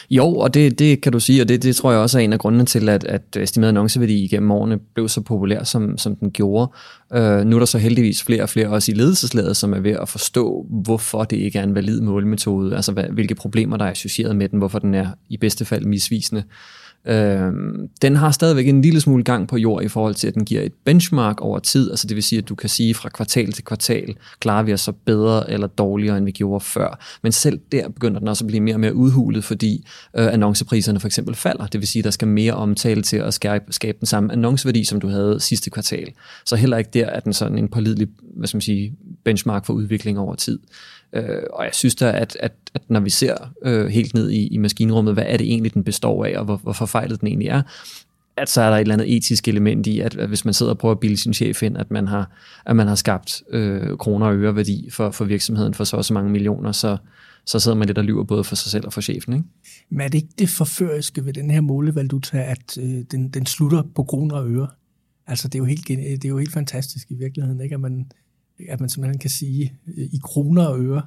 Jo, og det, det kan du sige, og det, det tror jeg også er en af grundene til, at, at estimeret annonceværdi igennem årene blev så populær, som, som den gjorde. Øh, nu er der så heldigvis flere og flere også i ledelseslaget, som er ved at forstå, hvorfor det ikke er en valid målmetode, altså hvad, hvilke problemer der er associeret med den, hvorfor den er i bedste fald misvisende. Øh, den har stadigvæk en lille smule gang på jord i forhold til, at den giver et benchmark over tid, altså det vil sige, at du kan sige fra kvartal til kvartal, klarer vi os så bedre eller dårligere, end vi gjorde før. Men selv der begynder den også at blive mere og mere udhulet, fordi øh, annoncepriserne for eksempel falder. Det vil sige, at der skal mere omtale til at skabe, skabe den samme annonceværdi, som du havde sidste kvartal. Så heller ikke der er den sådan en pålidelig hvad skal man sige, benchmark for udvikling over tid. Øh, og jeg synes da, at, at, at når vi ser øh, helt ned i, i maskinrummet, hvad er det egentlig, den består af, og hvor, hvor forfejlet den egentlig er, at så er der et eller andet etisk element i, at, at hvis man sidder og prøver at bilde sin chef ind, at man har, at man har skabt øh, kroner og øre værdi for, for virksomheden for så så mange millioner, så, så sidder man lidt og lyver både for sig selv og for chefen. Ikke? Men er det ikke det forføriske ved den her målevaluta, at øh, den, den slutter på kroner og øre? Altså det er jo helt, det er jo helt fantastisk i virkeligheden, ikke? at man at man simpelthen kan sige øh, i kroner og øre.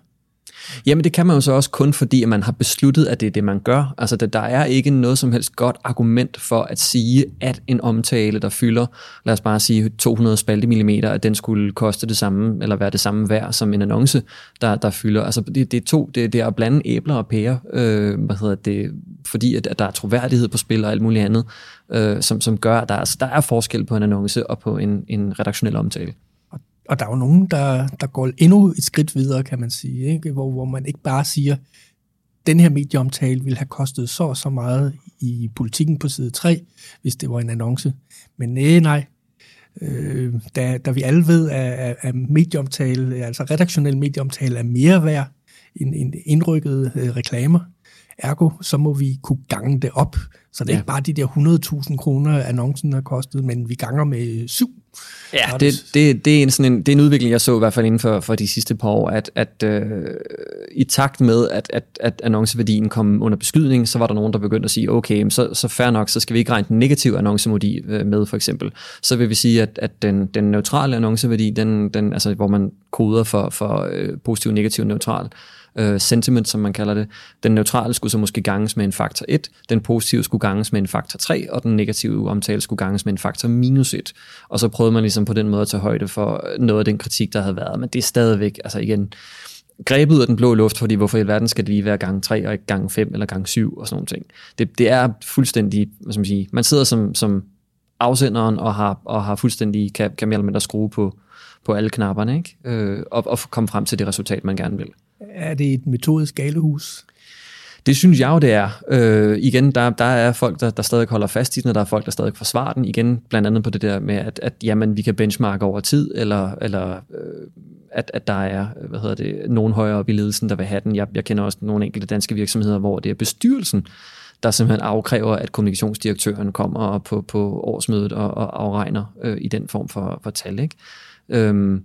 Jamen det kan man jo så også kun fordi, at man har besluttet, at det er det, man gør. Altså der er ikke noget som helst godt argument for at sige, at en omtale, der fylder, lad os bare sige 200 spaltemillimeter, at den skulle koste det samme, eller være det samme værd som en annonce, der, der fylder. Altså det, det er to, det, det er at blande æbler og pærer, øh, hvad hedder det, fordi at, at der er troværdighed på spil og alt muligt andet, øh, som, som gør, at der, altså, der er forskel på en annonce og på en, en redaktionel omtale. Og der er jo nogen, der, der går endnu et skridt videre, kan man sige, ikke? Hvor, hvor man ikke bare siger, den her medieomtale ville have kostet så og så meget i politikken på side 3, hvis det var en annonce. Men nej, nej. Øh, da, da vi alle ved, at, at medieomtale, altså redaktionel medieomtale, er mere værd end, end indrykkede øh, reklamer, ergo så må vi kunne gange det op. Så det er ja. ikke bare de der 100.000 kroner, annoncen har kostet, men vi ganger med syv Ja, det, det, det, er en, sådan en, det er en udvikling, jeg så i hvert fald inden for, for de sidste par år, at, at øh, i takt med, at, at, at annonceværdien kom under beskydning, så var der nogen, der begyndte at sige, okay, så, så fair nok, så skal vi ikke regne den negative annonceværdi øh, med, for eksempel. Så vil vi sige, at, at den, den neutrale annonceværdi, den, den, altså, hvor man koder for, for øh, positiv, negativ, neutral, øh, øh, sentiment, som man kalder det. Den neutrale skulle så måske ganges med en faktor 1, den positive skulle ganges med en faktor 3, og den negative omtale skulle ganges med en faktor minus 1. Og så prøvede man ligesom på den måde at tage højde for noget af den kritik, der havde været. Men det er stadigvæk, altså igen, grebet ud af den blå luft, fordi hvorfor i verden skal det lige være gang 3 og ikke gang 5 eller gang 7 og sådan noget ting. Det, det er fuldstændig, hvad skal man sige, man sidder som, som afsenderen og har, og har fuldstændig, kan, kan mere eller mindre skrue på, på alle knapperne, ikke? Øh, og, og komme frem til det resultat, man gerne vil. Er det et metodisk galehus? Det synes jeg jo, det er. Øh, igen, der, der er folk, der, der stadig holder fast i den, og der er folk, der stadig forsvarer den. Igen, blandt andet på det der med, at, at jamen, vi kan benchmarke over tid, eller, eller øh, at, at der er hvad hedder det, nogen højere op i ledelsen, der vil have den. Jeg, jeg kender også nogle enkelte danske virksomheder, hvor det er bestyrelsen, der simpelthen afkræver, at kommunikationsdirektøren kommer på, på årsmødet og, og afregner øh, i den form for, for tal. Ikke? Øhm,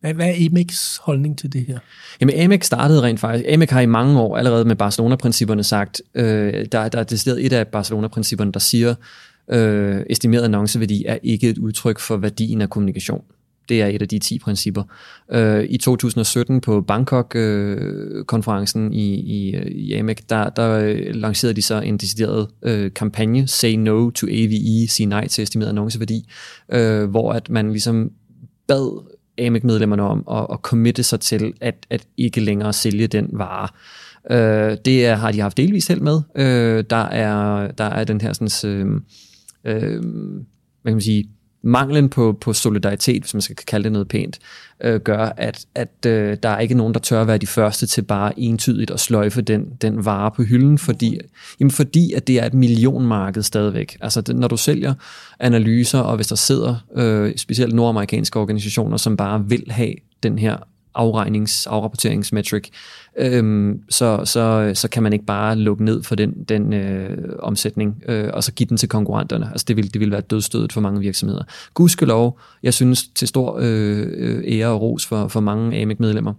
hvad, hvad er Amex holdning til det her? Jamen Amex startede rent faktisk. Amex har i mange år allerede med Barcelona-principperne sagt, øh, der, der er decideret et af Barcelona-principperne, der siger, øh, estimeret annonceværdi er ikke et udtryk for værdien af kommunikation. Det er et af de 10 principper. Øh, I 2017 på Bangkok-konferencen øh, i, i, i AMEC, der, der øh, lancerede de så en decideret øh, kampagne, Say No to AVE, Sig nej til estimeret annonceværdi, øh, hvor at man ligesom bad AMIC-medlemmerne om at, at committe sig til at, at ikke længere sælge den vare. Øh, det er, har de haft delvis held med. Øh, der, er, der er den her sådan, øh, øh, hvad kan man sige, manglen på, på solidaritet, hvis man skal kalde det noget pænt, øh, gør, at, at øh, der er ikke nogen, der tør være de første til bare entydigt at sløjfe den, den vare på hylden, fordi, jamen fordi at det er et millionmarked stadigvæk. Altså det, når du sælger analyser, og hvis der sidder øh, specielt nordamerikanske organisationer, som bare vil have den her afregnings, afrapporteringsmetric, øhm, så, så, så kan man ikke bare lukke ned for den, den øh, omsætning, øh, og så give den til konkurrenterne. Altså det vil, det vil være dødstødet for mange virksomheder. Gudskelov, jeg synes til stor øh, øh ære og ros for, for mange AMIC-medlemmer,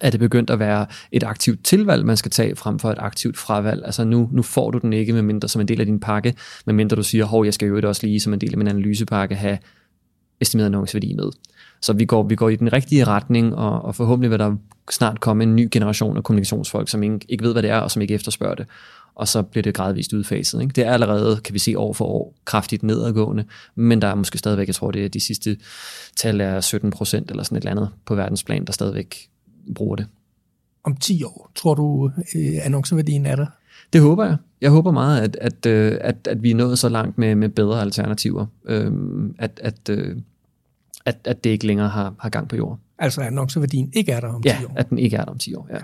er det begyndt at være et aktivt tilvalg, man skal tage frem for et aktivt fravalg. Altså nu, nu får du den ikke med mindre som en del af din pakke, medmindre du siger, hov, jeg skal jo det også lige som en del af min analysepakke have estimeret annonceværdi med. Så vi går, vi går i den rigtige retning, og, og forhåbentlig vil der snart komme en ny generation af kommunikationsfolk, som ikke, ikke ved, hvad det er, og som ikke efterspørger det. Og så bliver det gradvist udfaset. Ikke? Det er allerede, kan vi se, år for år kraftigt nedadgående, men der er måske stadigvæk, jeg tror, det er de sidste tal er 17 procent eller sådan et eller andet på verdensplan, der stadigvæk bruger det. Om 10 år, tror du, øh, annonceværdien er der? Det håber jeg. Jeg håber meget, at, at, øh, at, at vi er nået så langt med, med bedre alternativer, øhm, at, at, øh, at, at det ikke længere har, har gang på jorden. Altså at annonceværdien ikke er der om 10 ja, år? at den ikke er der om 10 år, ja.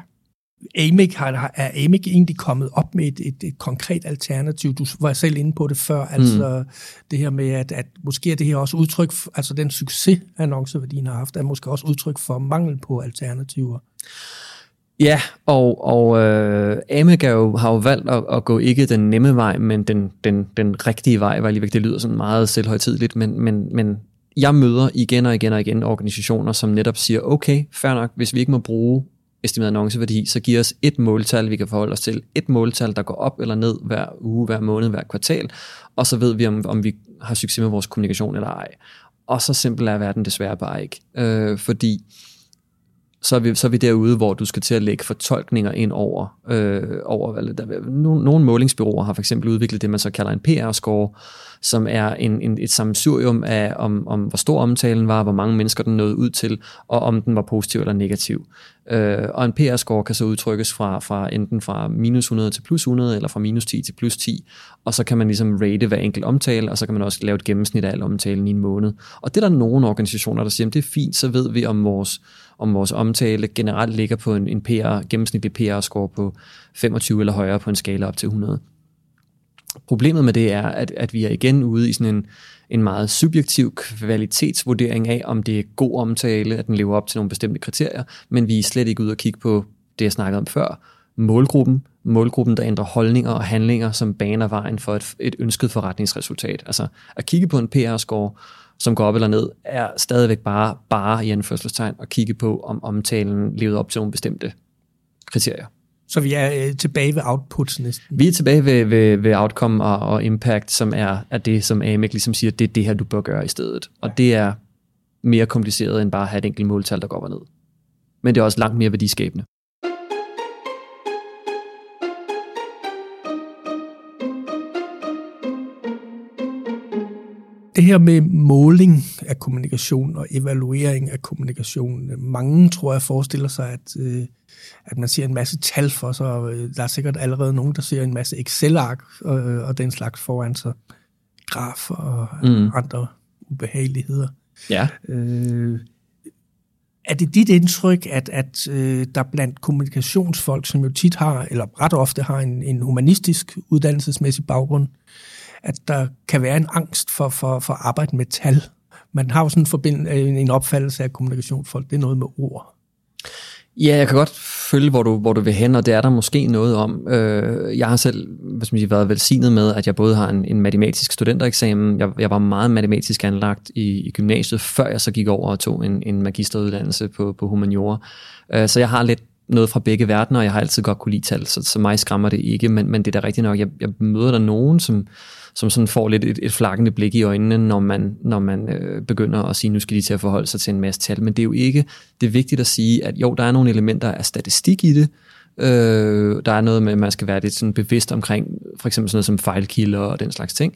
AMIC har, er AMIC egentlig kommet op med et, et, et konkret alternativ? Du var selv inde på det før, altså mm. det her med, at, at måske er det her også udtryk, for, altså den succes, annonceværdien har haft, er måske også udtryk for mangel på alternativer. Ja, og, og øh, AMIC jo, har jo valgt at, at gå ikke den nemme vej, men den, den, den rigtige vej, var lige det lyder sådan meget selvhøjtidligt, men, men, men jeg møder igen og igen og igen organisationer, som netop siger, okay, fair nok, hvis vi ikke må bruge estimeret annonceværdi, så giver os et måltal, vi kan forholde os til. Et måltal, der går op eller ned hver uge, hver måned, hver kvartal, og så ved vi, om, om vi har succes med vores kommunikation eller ej. Og så simpelt er verden desværre bare ikke. Øh, fordi så er, vi, så er vi derude, hvor du skal til at lægge fortolkninger ind over. Øh, over hvad, der, nogle, nogle målingsbyråer har for eksempel udviklet det, man så kalder en PR-score, som er en, en, et sammensurium af, om, om hvor stor omtalen var, hvor mange mennesker den nåede ud til, og om den var positiv eller negativ. Øh, og en PR-score kan så udtrykkes fra, fra enten fra minus 100 til plus 100, eller fra minus 10 til plus 10, og så kan man ligesom rate hver enkelt omtale, og så kan man også lave et gennemsnit af al omtalen i en måned. Og det er der nogle organisationer, der siger, at det er fint, så ved vi om vores, om vores omtale generelt ligger på en, en PR, gennemsnitlig PR-score på 25 eller højere på en skala op til 100. Problemet med det er, at, at vi er igen ude i sådan en, en meget subjektiv kvalitetsvurdering af, om det er god omtale, at den lever op til nogle bestemte kriterier, men vi er slet ikke ude og kigge på det, jeg snakkede om før, målgruppen, målgruppen, der ændrer holdninger og handlinger, som baner vejen for et, et ønsket forretningsresultat. Altså at kigge på en PR-score, som går op eller ned, er stadigvæk bare, bare i anførselstegn at kigge på, om omtalen levede op til nogle bestemte kriterier. Så vi er øh, tilbage ved outputs næsten. Vi er tilbage ved, ved, ved outcome og, og impact, som er, er det, som AMEC ligesom siger, det er det her, du bør gøre i stedet. Og det er mere kompliceret end bare at have et enkelt måltal, der går op og ned. Men det er også langt mere værdiskabende. Det her med måling af kommunikation og evaluering af kommunikation, mange tror jeg forestiller sig, at, øh, at man ser en masse tal for sig, og øh, der er sikkert allerede nogen, der ser en masse Excel-ark og, og den slags foran sig, graf og mm. andre ubehageligheder. Ja. Øh, er det dit indtryk, at, at øh, der blandt kommunikationsfolk, som jo tit har, eller ret ofte har en, en humanistisk uddannelsesmæssig baggrund, at der kan være en angst for, for, for at arbejde med tal. Man har jo sådan en, forbind, øh, en opfattelse af kommunikationsfolk, det er noget med ord. Ja, jeg kan godt følge, hvor du, hvor du vil hen, og det er der måske noget om. Øh, jeg har selv hvad skal man sige, været velsignet med, at jeg både har en, en matematisk studentereksamen, jeg, jeg var meget matematisk anlagt i, i gymnasiet, før jeg så gik over og tog en, en magisteruddannelse på, på humaniora. Øh, så jeg har lidt noget fra begge verdener, og jeg har altid godt kunne lide tal, så, så mig skræmmer det ikke, men, men det er da rigtigt nok, jeg, jeg møder der nogen, som, som sådan får lidt et, et flakkende blik i øjnene, når man, når man øh, begynder at sige, nu skal de til at forholde sig til en masse tal. Men det er jo ikke, det er vigtigt at sige, at jo, der er nogle elementer af statistik i det, øh, der er noget med, at man skal være lidt sådan bevidst omkring, for eksempel sådan noget som fejlkilder og den slags ting,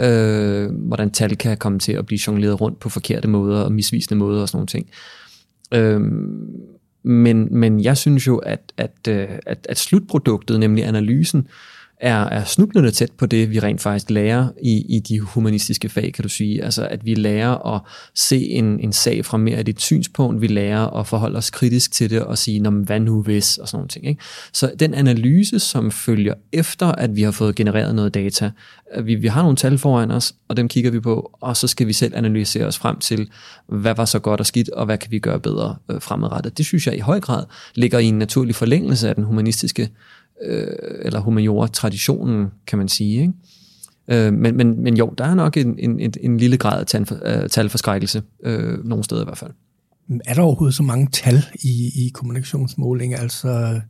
øh, hvordan tal kan komme til at blive jongleret rundt på forkerte måder og misvisende måder og sådan nogle ting. Øh, men, men jeg synes jo, at, at, øh, at, at slutproduktet, nemlig analysen, er, er snublende tæt på det, vi rent faktisk lærer i, i de humanistiske fag, kan du sige. Altså, at vi lærer at se en, en sag fra mere af dit synspunkt, vi lærer at forholde os kritisk til det og sige, hvad nu hvis, og sådan nogle ting. Ikke? Så den analyse, som følger efter, at vi har fået genereret noget data, øh, vi, vi har nogle tal foran os, og dem kigger vi på, og så skal vi selv analysere os frem til, hvad var så godt og skidt, og hvad kan vi gøre bedre øh, fremadrettet. Det synes jeg i høj grad ligger i en naturlig forlængelse af den humanistiske øh, eller humaniora-traditionen, kan man sige. Ikke? Øh, men, men, men jo, der er nok en, en, en, en lille grad af tal, øh, talforskrækkelse, øh, nogle steder i hvert fald. Er der overhovedet så mange tal i, i kommunikationsmåling? Altså,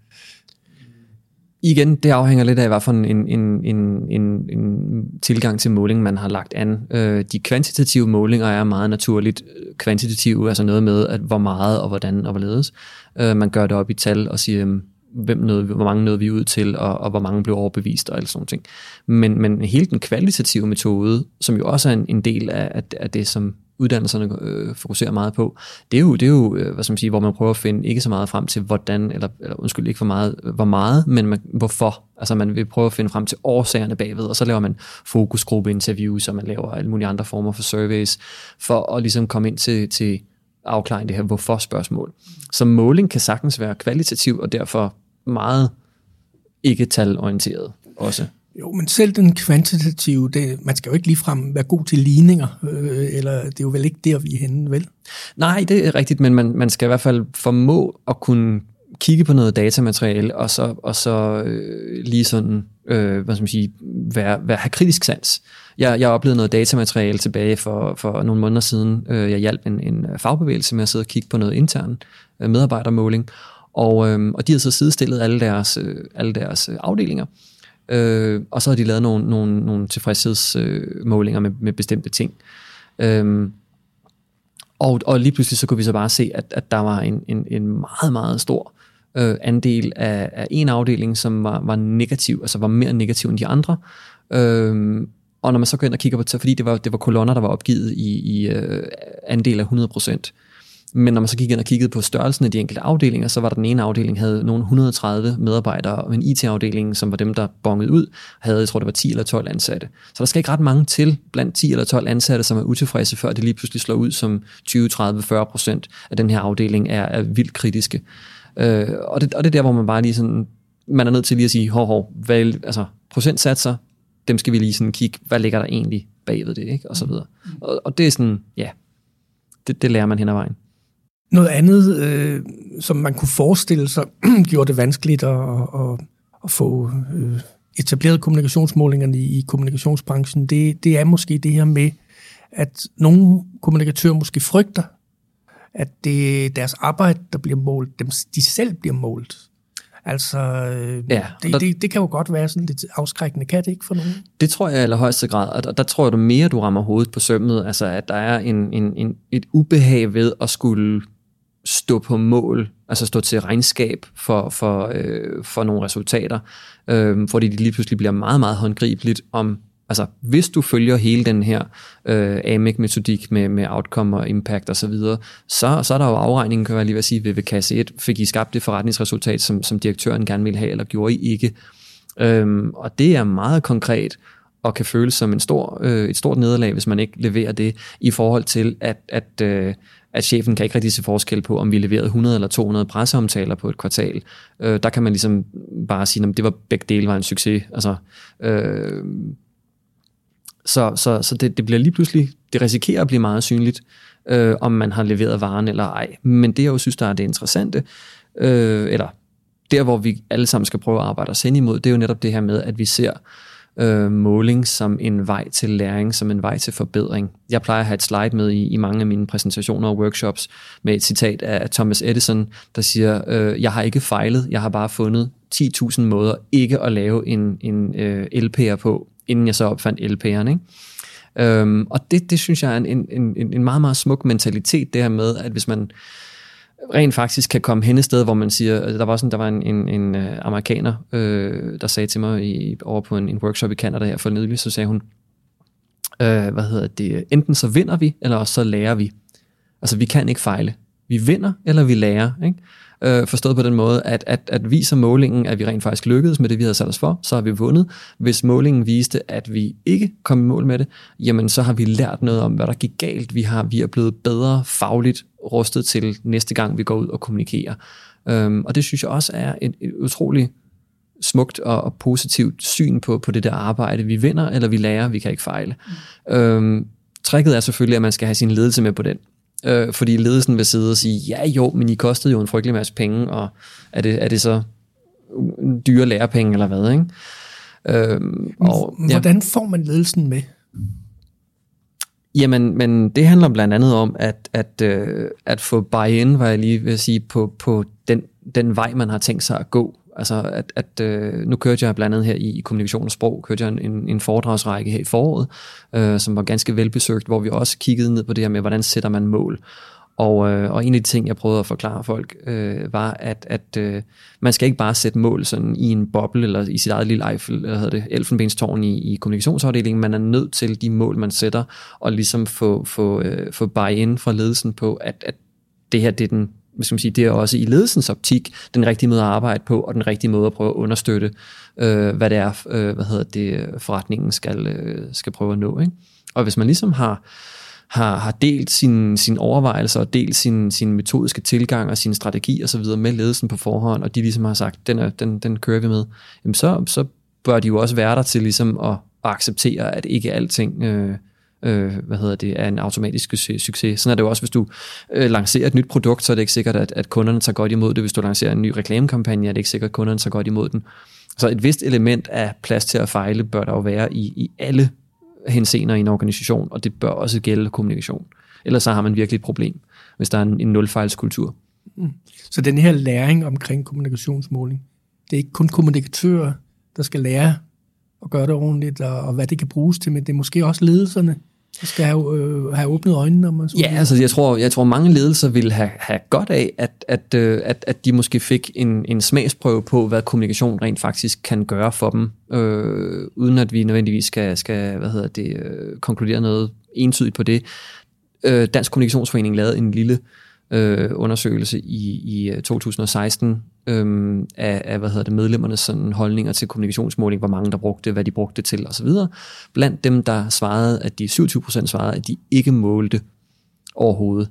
Igen, det afhænger lidt af, hvad for en, en, en, en, en tilgang til måling, man har lagt an. Øh, de kvantitative målinger er meget naturligt kvantitative, altså noget med, at hvor meget og hvordan og hvorledes. Øh, man gør det op i tal og siger, hvem nåede, hvor mange nåede vi ud til, og, og hvor mange blev overbevist og alle sådan ting. Men, men hele den kvalitative metode, som jo også er en, en del af, af, af det, som uddannelserne øh, fokuserer meget på, det er jo, det er jo øh, hvad skal man sige, hvor man prøver at finde ikke så meget frem til, hvordan, eller, eller undskyld, ikke for meget, hvor meget, men man, hvorfor. Altså man vil prøve at finde frem til årsagerne bagved, og så laver man fokusgruppeinterviews, og man laver alle mulige andre former for surveys, for at ligesom komme ind til, til afklaring det her hvorfor-spørgsmål. Så måling kan sagtens være kvalitativ, og derfor meget ikke talorienteret også. Jo, men selv den kvantitative, det, man skal jo ikke ligefrem være god til ligninger, øh, eller det er jo vel ikke der, vi er henne, vel? Nej, det er rigtigt, men man, man skal i hvert fald formå at kunne kigge på noget datamateriale, og så, og så øh, lige sådan, øh, hvad skal man sige, være, være, have kritisk sans. Jeg, jeg oplevede noget datamateriale tilbage for, for nogle måneder siden. Øh, jeg hjalp en, en fagbevægelse med at sidde og kigge på noget intern øh, medarbejdermåling, og, øh, og de havde så sidestillet alle deres, øh, alle deres øh, afdelinger. Øh, og så har de lavet nogle, nogle, nogle tilfredshedsmålinger med, med bestemte ting. Øh, og, og lige pludselig så kunne vi så bare se, at, at der var en, en, en meget, meget stor øh, andel af, af en afdeling, som var, var negativ, altså var mere negativ end de andre. Øh, og når man så går ind og kigger på, fordi det var, det var kolonner, der var opgivet i, i øh, andel af 100%, men når man så gik ind og kiggede på størrelsen af de enkelte afdelinger, så var der den ene afdeling, havde nogle 130 medarbejdere, og en IT-afdeling, som var dem, der bongede ud, havde, jeg tror det var 10 eller 12 ansatte. Så der skal ikke ret mange til blandt 10 eller 12 ansatte, som er utilfredse, før det lige pludselig slår ud som 20, 30, 40 procent af den her afdeling er, er vildt kritiske. Øh, og, det, og det er der, hvor man bare lige sådan, man er nødt til lige at sige, hov, hov, hvad, altså procentsatser, dem skal vi lige sådan kigge, hvad ligger der egentlig bagved det, ikke? og så videre. Og, og det er sådan, ja, det, det lærer man hen ad vejen. Noget andet, øh, som man kunne forestille sig, <clears throat> gjorde det vanskeligt at, at, at få øh, etableret kommunikationsmålingerne i, i kommunikationsbranchen, det, det er måske det her med, at nogle kommunikatører måske frygter, at det er deres arbejde, der bliver målt, dem, de selv bliver målt. Altså, øh, ja, det, der, det, det kan jo godt være sådan lidt afskrækkende, kan det ikke for nogen? Det tror jeg i allerhøjeste grad, og der, der tror jeg, du mere, du rammer hovedet på sømmet, altså at der er en, en, en, et ubehag ved at skulle stå på mål, altså stå til regnskab for, for, øh, for nogle resultater, øh, fordi det lige pludselig bliver meget, meget håndgribeligt om, altså hvis du følger hele den her øh, AMIC-metodik med, med outcome og impact osv., så, videre, så, så er der jo afregningen, kan jeg lige sige, ved, ved kasse 1, fik I skabt det forretningsresultat, som, som direktøren gerne ville have, eller gjorde I ikke. Øhm, og det er meget konkret, og kan føles som en stor, øh, et stort nederlag, hvis man ikke leverer det, i forhold til, at, at, øh, at chefen kan ikke rigtig se forskel på, om vi leverede 100 eller 200 presseomtaler på et kvartal. Øh, der kan man ligesom bare sige, at det var begge dele var en succes. Altså, øh, så så, så det, det bliver lige pludselig, det risikerer at blive meget synligt, øh, om man har leveret varen eller ej. Men det, jeg jo synes, der er det interessante, øh, eller der, hvor vi alle sammen skal prøve at arbejde os hen imod, det er jo netop det her med, at vi ser øh, øh, måling som en vej til læring, som en vej til forbedring. Jeg plejer at have et slide med i, i mange af mine præsentationer og workshops med et citat af Thomas Edison, der siger, øh, jeg har ikke fejlet, jeg har bare fundet 10.000 måder ikke at lave en, en øh, LP'er på, inden jeg så opfandt LP'eren. Ikke? Øhm, og det, det synes jeg er en, en, en, en meget, meget smuk mentalitet, det her med, at hvis man rent faktisk kan komme hen et sted, hvor man siger, altså, der var sådan, der var en, en, en øh, amerikaner, øh, der sagde til mig i, over på en, en workshop i Canada her for nylig, så sagde hun, øh, hvad hedder det, enten så vinder vi, eller også så lærer vi. Altså vi kan ikke fejle. vi vinder, eller vi lærer. Ikke? Øh, forstået på den måde, at, at, at viser målingen, at vi rent faktisk lykkedes med det, vi havde sat os for, så har vi vundet. Hvis målingen viste, at vi ikke kom i mål med det, jamen så har vi lært noget om, hvad der gik galt. Vi, har, vi er blevet bedre fagligt rustet til næste gang, vi går ud og kommunikerer. Øhm, og det synes jeg også er et, et utroligt smukt og, og positivt syn på, på det der arbejde. Vi vinder, eller vi lærer, vi kan ikke fejle. Mm. Øhm, tricket er selvfølgelig, at man skal have sin ledelse med på den. Øh, fordi ledelsen vil sidde og sige, ja jo, men I kostede jo en frygtelig masse penge, og er det, er det så dyre lærepenge eller hvad, ikke? Øhm, og, ja. Hvordan får man ledelsen med? Jamen, men det handler blandt andet om at, at, øh, at få buy-in, var jeg lige vil sige, på, på den, den vej, man har tænkt sig at gå. Altså, at, at øh, nu kørte jeg blandt andet her i, i kommunikation og sprog, kørte jeg en, en foredragsrække her i foråret, øh, som var ganske velbesøgt, hvor vi også kiggede ned på det her med, hvordan sætter man mål. Og, øh, og en af de ting, jeg prøvede at forklare folk, øh, var, at, at øh, man skal ikke bare sætte mål sådan i en boble, eller i sit eget lille Eiffel, eller hedder det, elfenbenstårn i, i kommunikationsafdelingen. Man er nødt til de mål, man sætter, og ligesom få, få, øh, få buy-in fra ledelsen på, at, at det her det er den hvad skal man sige, det er også i ledelsens optik den rigtige måde at arbejde på, og den rigtige måde at prøve at understøtte, øh, hvad det er, øh, hvad hedder det, forretningen skal, øh, skal prøve at nå. Ikke? Og hvis man ligesom har, har, har delt sine sin overvejelser og delt sin, sin metodiske tilgang og sin strategi og så videre med ledelsen på forhånd, og de ligesom har sagt, den, er, den, den kører vi med, jamen så, så bør de jo også være der til ligesom at, at acceptere, at ikke alting øh, øh, hvad hedder det, er en automatisk succes. Sådan er det jo også, hvis du øh, lancerer et nyt produkt, så er det ikke sikkert, at, at kunderne tager godt imod det. Hvis du lancerer en ny reklamekampagne, er det ikke sikkert, at kunderne tager godt imod den. Så et vist element af plads til at fejle bør der jo være i, i alle henseender i en organisation, og det bør også gælde kommunikation. Ellers så har man virkelig et problem, hvis der er en, en nulfejlskultur. Mm. Så den her læring omkring kommunikationsmåling, det er ikke kun kommunikatører, der skal lære at gøre det ordentligt, og, og hvad det kan bruges til, men det er måske også ledelserne, skal have, øh, have åbnet øjnene. Om man så ja, altså jeg tror, jeg tror mange ledelser vil have, have godt af, at, at, øh, at, at de måske fik en, en smagsprøve på, hvad kommunikation rent faktisk kan gøre for dem, øh, uden at vi nødvendigvis skal, skal hvad hedder det, øh, konkludere noget entydigt på det. Øh, Dansk Kommunikationsforening lavede en lille øh, undersøgelse i, i 2016 øh, af, af hvad hedder det, medlemmernes sådan, holdninger til kommunikationsmåling, hvor mange der brugte hvad de brugte det til osv. Blandt dem, der svarede, at de 27% svarede, at de ikke målte overhovedet.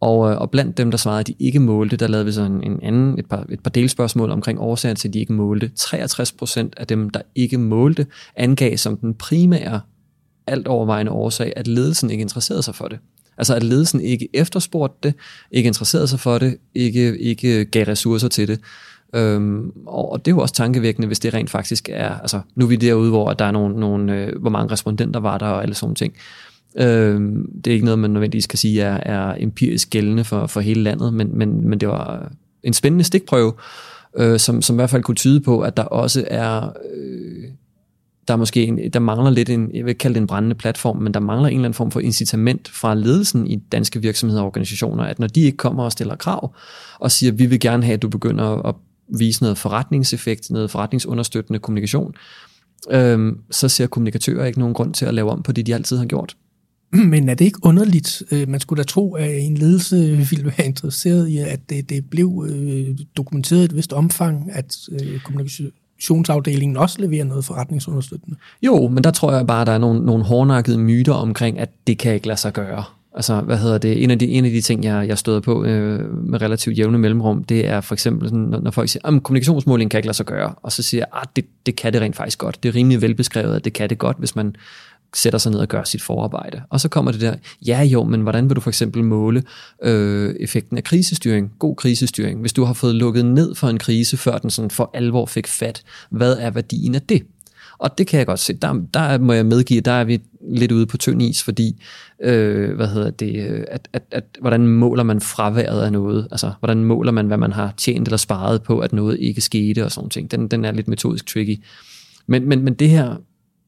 Og, øh, og blandt dem, der svarede, at de ikke målte, der lavede vi så en, en anden, et, par, et par delspørgsmål omkring årsager til, at de ikke målte. 63% af dem, der ikke målte, angav som den primære alt overvejende årsag, at ledelsen ikke interesserede sig for det. Altså at ledelsen ikke efterspurgte det, ikke interesserede sig for det, ikke, ikke gav ressourcer til det. Øhm, og det er jo også tankevækkende, hvis det rent faktisk er, altså nu er vi derude, hvor der er nogle, nogle øh, hvor mange respondenter var der og alle sådan ting. Øhm, det er ikke noget, man nødvendigvis kan sige er, er empirisk gældende for, for hele landet, men, men, men det var en spændende stikprøve, øh, som, som i hvert fald kunne tyde på, at der også er øh, der måske en, der mangler lidt en, jeg vil ikke kalde det en brændende platform, men der mangler en eller anden form for incitament fra ledelsen i danske virksomheder og organisationer, at når de ikke kommer og stiller krav og siger, vi vil gerne have, at du begynder at vise noget forretningseffekt, noget forretningsunderstøttende kommunikation, øhm, så ser kommunikatører ikke nogen grund til at lave om på det, de altid har gjort. <clears throat> Men er det ikke underligt? Øh, man skulle da tro, at en ledelse <laughs> ville være interesseret i, at det, det blev øh, dokumenteret i et vist omfang, at øh, kommunikation kommunikationsafdelingen også leverer noget forretningsunderstøttende. Jo, men der tror jeg bare, der er nogle, nogle hårdnakkede myter omkring, at det kan ikke lade sig gøre. Altså, hvad hedder det? En af de, en af de ting, jeg, jeg støder på øh, med relativt jævne mellemrum, det er for eksempel, sådan, når, når folk siger, at kommunikationsmåling kan ikke lade sig gøre, og så siger jeg, at det, det kan det rent faktisk godt. Det er rimelig velbeskrevet, at det kan det godt, hvis man sætter sig ned og gør sit forarbejde. Og så kommer det der, ja jo, men hvordan vil du for eksempel måle øh, effekten af krisestyring, god krisestyring? Hvis du har fået lukket ned for en krise, før den sådan for alvor fik fat, hvad er værdien af det? Og det kan jeg godt se. Der, der må jeg medgive, der er vi lidt ude på tynd is, fordi, øh, hvad hedder det, øh, at, at, at, hvordan måler man fraværet af noget? Altså, hvordan måler man, hvad man har tjent eller sparet på, at noget ikke skete og sådan ting? Den, den er lidt metodisk tricky. Men, men, men det her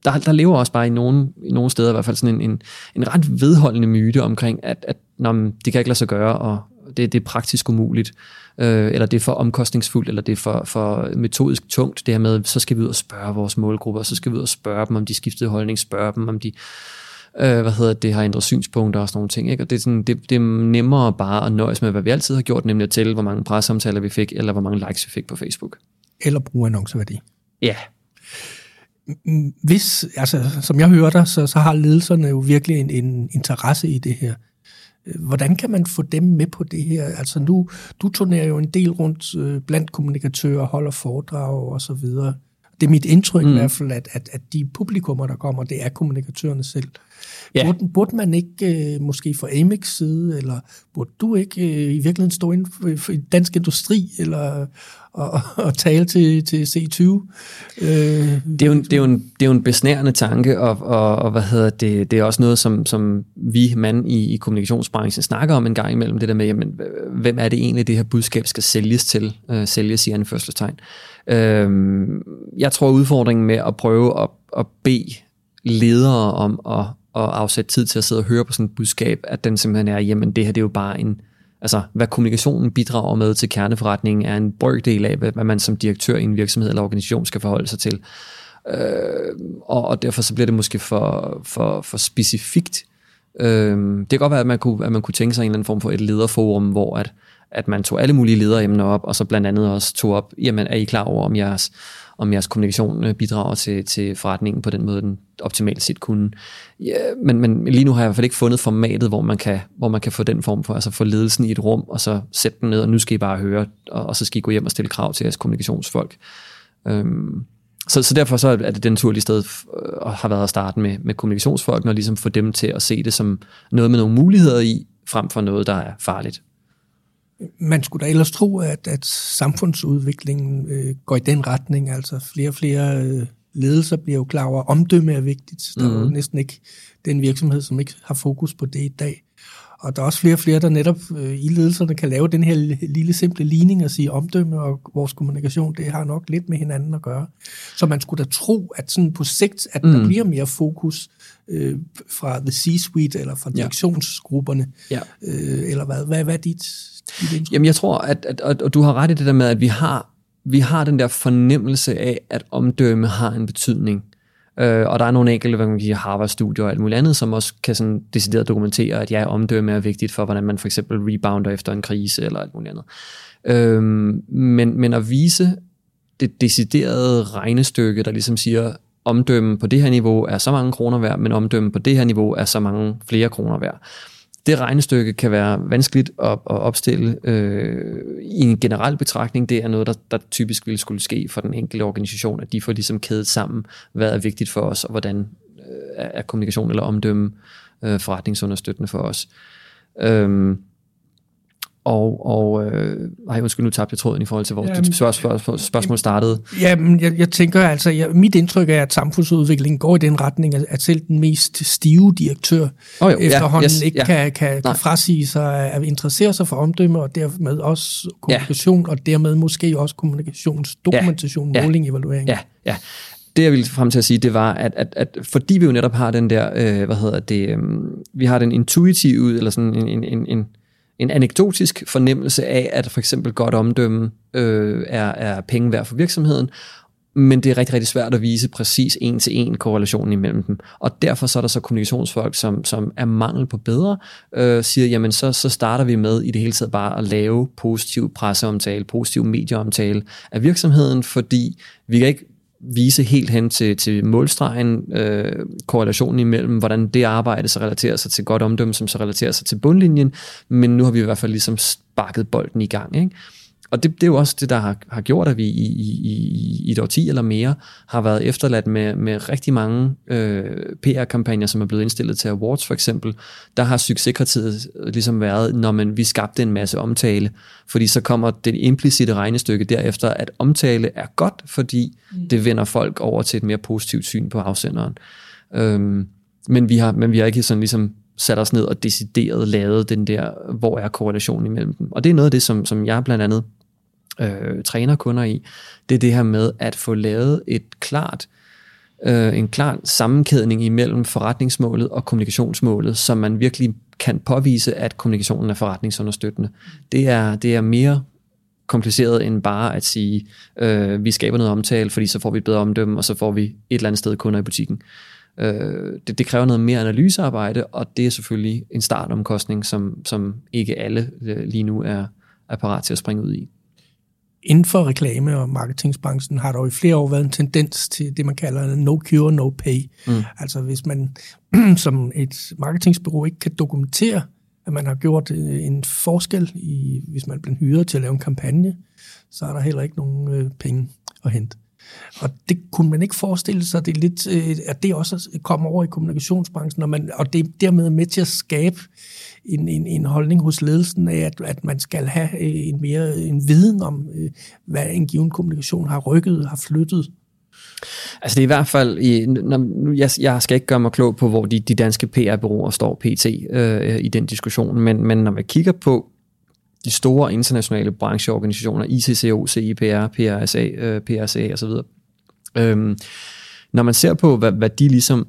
der, der lever også bare i nogle, i nogle steder i hvert fald sådan en, en, en ret vedholdende myte omkring, at, at når, det kan ikke lade sig gøre, og det, det er praktisk umuligt, øh, eller det er for omkostningsfuldt, eller det er for, for metodisk tungt, det her med, så skal vi ud og spørge vores målgrupper, så skal vi ud og spørge dem, om de skiftede holdning, spørge dem, om de øh, hvad hedder det, har ændret synspunkter og sådan nogle ting. Ikke? Og det er, sådan, det, det er nemmere bare at nøjes med, hvad vi altid har gjort, nemlig at tælle, hvor mange presseomtaler vi fik, eller hvor mange likes vi fik på Facebook. Eller bruge annonceværdi. Ja. Hvis, altså, som jeg hører dig, så, så har ledelserne jo virkelig en, en interesse i det her. Hvordan kan man få dem med på det her? Altså nu, du turnerer jo en del rundt øh, blandt kommunikatører, holder foredrag og så videre. Det er mit indtryk mm. i hvert fald, at, at, at de publikummer, der kommer, det er kommunikatørerne selv. Ja. Burde, burde man ikke øh, måske fra Amex side, eller burde du ikke øh, i virkeligheden stå inden for, for dansk industri, eller og, og tale til, til C20? Øh, det, er jo, det, er jo en, det er jo en besnærende tanke, og, og, og hvad hedder det, det er også noget, som, som vi mand i, i kommunikationsbranchen snakker om en gang imellem, det der med, jamen, hvem er det egentlig, det her budskab skal sælges til, øh, sælges i anførselstegn. Øh, jeg tror, udfordringen med at prøve at, at bede ledere om at at afsætte tid til at sidde og høre på sådan et budskab, at den simpelthen er, jamen det her det er jo bare en, altså hvad kommunikationen bidrager med til kerneforretningen, er en brøkdel af, hvad man som direktør i en virksomhed eller organisation skal forholde sig til. Øh, og, og derfor så bliver det måske for, for, for specifikt. Øh, det kan godt være, at man, kunne, at man kunne tænke sig en eller anden form for et lederforum, hvor at, at man tog alle mulige lederemner op, og så blandt andet også tog op, jamen er I klar over, om jeres om jeres kommunikation øh, bidrager til, til forretningen på den måde, den optimalt set kunne. Ja, men, men lige nu har jeg i hvert fald ikke fundet formatet, hvor man kan, hvor man kan få den form for, altså få ledelsen i et rum, og så sætte den ned, og nu skal I bare høre, og, og så skal I gå hjem og stille krav til jeres kommunikationsfolk. Øhm, så, så derfor så er det den naturlige sted øh, at har været at starte med, med kommunikationsfolk, og ligesom få dem til at se det som noget med nogle muligheder i, frem for noget, der er farligt. Man skulle da ellers tro, at, at samfundsudviklingen øh, går i den retning. Altså flere og flere øh, ledelser bliver jo klar over, at omdømme er vigtigt. Der mm. er jo mhm. næsten ikke den virksomhed, som ikke har fokus på det i dag. Og der er også flere og flere, der netop øh, i ledelserne kan lave den her lille simple ligning og sige, omdømme og vores kommunikation, det har nok lidt med hinanden at gøre. Så man skulle da tro, at sådan på sigt, at mm. der bliver mere fokus øh, fra the C-suite eller fra direktionsgrupperne. Ja. Øh, eller hvad, hvad, hvad er dit Jamen jeg tror, at, at, at, og du har ret i det der med, at vi har, vi har den der fornemmelse af, at omdømme har en betydning. Øh, og der er nogle enkelte, hvad man kan Harvard-studier og alt muligt andet, som også kan sådan decideret dokumentere, at ja, omdømme er vigtigt for, hvordan man for eksempel rebounder efter en krise eller alt muligt andet. Øh, men, men at vise det deciderede regnestykke, der ligesom siger, omdømme på det her niveau er så mange kroner værd, men omdømme på det her niveau er så mange flere kroner værd det regnestykke kan være vanskeligt at, at opstille øh, i en generel betragtning. Det er noget, der, der typisk ville skulle ske for den enkelte organisation, at de får ligesom kædet sammen, hvad er vigtigt for os, og hvordan øh, er kommunikation eller omdømme øh, forretningsunderstøttende for os. Øh, og, og øh, ej, undskyld, nu tabte jeg tråden i forhold til, hvor jamen, dit spørgsmål, spørgsmål startede. Jamen, jeg, jeg tænker altså, jeg, mit indtryk er, at samfundsudviklingen går i den retning, at, at selv den mest stive direktør oh, jo, efterhånden ja, yes, ikke ja. kan, kan, kan frasige sig at interessere sig for omdømme, og dermed også kommunikation, ja. og dermed måske også kommunikationsdokumentation, ja, måling, evaluering. Ja, ja det jeg ville frem til at sige, det var, at, at, at fordi vi jo netop har den der, øh, hvad hedder det, øh, vi har den intuitive, eller sådan en, en, en, en en anekdotisk fornemmelse af, at for eksempel godt omdømme øh, er, er penge værd for virksomheden, men det er rigtig, rigtig svært at vise præcis en til en korrelationen imellem dem. Og derfor så er der så kommunikationsfolk, som, som er mangel på bedre, øh, siger, jamen så, så starter vi med i det hele taget bare at lave positiv presseomtale, positiv medieomtale af virksomheden, fordi vi kan ikke vise helt hen til, til målstregen, øh, korrelationen imellem, hvordan det arbejde så relaterer sig til godt omdømme, som så relaterer sig til bundlinjen, men nu har vi i hvert fald ligesom sparket bolden i gang. Ikke? Og det, det er jo også det, der har, har gjort, at vi i, i, i et årti eller mere har været efterladt med, med rigtig mange øh, PR-kampagner, som er blevet indstillet til awards for eksempel. Der har succeskriteriet ligesom været, når man, vi skabte en masse omtale, fordi så kommer det implicite regnestykke derefter, at omtale er godt, fordi mm. det vender folk over til et mere positivt syn på afsenderen. Øhm, men, vi har, men vi har ikke sådan ligesom sat os ned og decideret lavet den der, hvor er korrelationen imellem dem. Og det er noget af det, som, som jeg blandt andet øh, træner kunder i, det er det her med at få lavet et klart, øh, en klar sammenkædning imellem forretningsmålet og kommunikationsmålet, så man virkelig kan påvise, at kommunikationen er forretningsunderstøttende. Det er, det er mere kompliceret end bare at sige, øh, vi skaber noget omtale, fordi så får vi et bedre omdømme, og så får vi et eller andet sted kunder i butikken. Øh, det, det kræver noget mere analysearbejde, og det er selvfølgelig en startomkostning, som, som ikke alle øh, lige nu er, er parat til at springe ud i. Inden for reklame- og marketingsbranchen har der jo i flere år været en tendens til det, man kalder no cure, no pay. Mm. Altså hvis man <clears throat> som et marketingsbureau ikke kan dokumentere, at man har gjort øh, en forskel, i, hvis man bliver hyret til at lave en kampagne, så er der heller ikke nogen øh, penge at hente. Og det kunne man ikke forestille sig, det er lidt, øh, at det også kommer over i kommunikationsbranchen, og, man, og det er dermed med til at skabe en, en, en holdning hos ledelsen af, at, at man skal have øh, en mere øh, en viden om, øh, hvad en given kommunikation har rykket, har flyttet. Altså det er i hvert fald, i, når, nu, jeg, jeg skal ikke gøre mig klog på, hvor de, de danske PR-byråer står pt. Øh, i den diskussion, men, men når man kigger på de store internationale brancheorganisationer, ICCO, CIPR, PRSA, øh, PRSA osv., øh, når man ser på, hvad, hvad de ligesom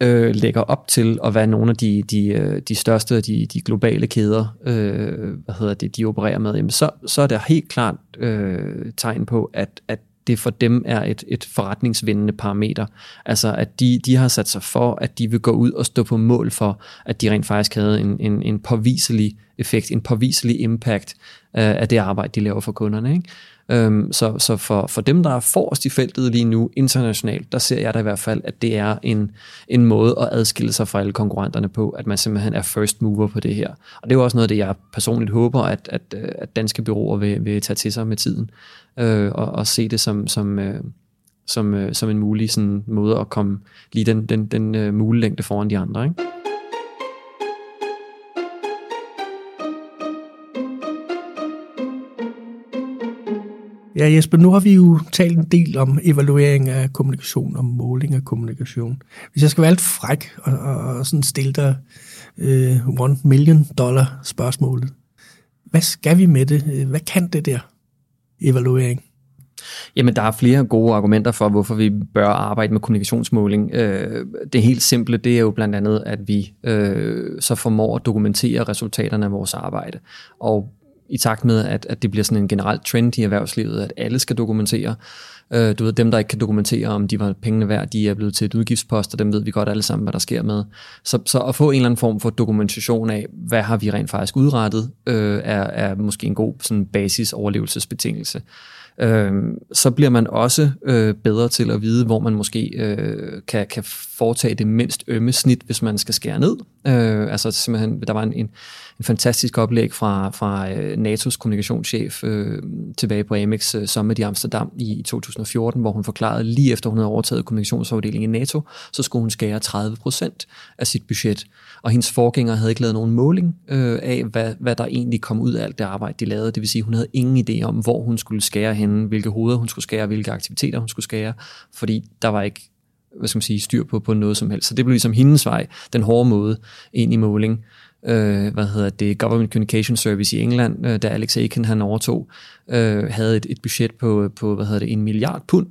øh, lægger op til, at være nogle af de, de, øh, de største, de, de globale kæder, øh, hvad hedder det, de opererer med, jamen så, så er der helt klart øh, tegn på, at, at det for dem er et, et forretningsvindende parameter. Altså at de, de har sat sig for, at de vil gå ud og stå på mål for, at de rent faktisk havde en, en, en påviselig effekt, en påviselig impact øh, af det arbejde, de laver for kunderne. Ikke? Øhm, så så for, for dem, der er forrest i feltet lige nu internationalt, der ser jeg da i hvert fald, at det er en, en måde at adskille sig fra alle konkurrenterne på, at man simpelthen er first mover på det her. Og det er jo også noget det, jeg personligt håber, at, at, at danske byråer vil, vil tage til sig med tiden, øh, og, og se det som, som, øh, som, øh, som en mulig sådan, måde at komme lige den, den, den øh, muliglængde foran de andre. Ikke? Ja, Jesper, nu har vi jo talt en del om evaluering af kommunikation og måling af kommunikation. Hvis jeg skal være lidt fræk og, og, og sådan stille dig øh, one million dollar spørgsmålet. Hvad skal vi med det? Hvad kan det der evaluering? Jamen, der er flere gode argumenter for, hvorfor vi bør arbejde med kommunikationsmåling. Øh, det helt simple, det er jo blandt andet, at vi øh, så formår at dokumentere resultaterne af vores arbejde. Og i takt med, at, at det bliver sådan en generel trend i erhvervslivet, at alle skal dokumentere. Øh, du ved, dem, der ikke kan dokumentere, om de var pengene værd, de er blevet til et udgiftspost, og dem ved vi godt alle sammen, hvad der sker med. Så, så at få en eller anden form for dokumentation af, hvad har vi rent faktisk udrettet, øh, er, er måske en god sådan basis overlevelsesbetingelse. Øh, så bliver man også øh, bedre til at vide, hvor man måske øh, kan, kan foretage det mindst ømme snit, hvis man skal skære ned. Øh, altså simpelthen, der var en, en en fantastisk oplæg fra, fra øh, NATO's kommunikationschef øh, tilbage på Amex øh, Summit i Amsterdam i 2014, hvor hun forklarede, lige efter hun havde overtaget kommunikationsafdelingen i NATO, så skulle hun skære 30 procent af sit budget. Og hendes forgænger havde ikke lavet nogen måling øh, af, hvad, hvad der egentlig kom ud af alt det arbejde, de lavede. Det vil sige, hun havde ingen idé om, hvor hun skulle skære henne, hvilke hoveder hun skulle skære, hvilke aktiviteter hun skulle skære, fordi der var ikke hvad skal man sige, styr på, på noget som helst. Så det blev ligesom hendes vej, den hårde måde ind i måling øh, hvad hedder det, Government Communication Service i England, øh, da Alex Aiken han overtog, øh, havde et, et budget på, på, hvad hedder det, en milliard pund.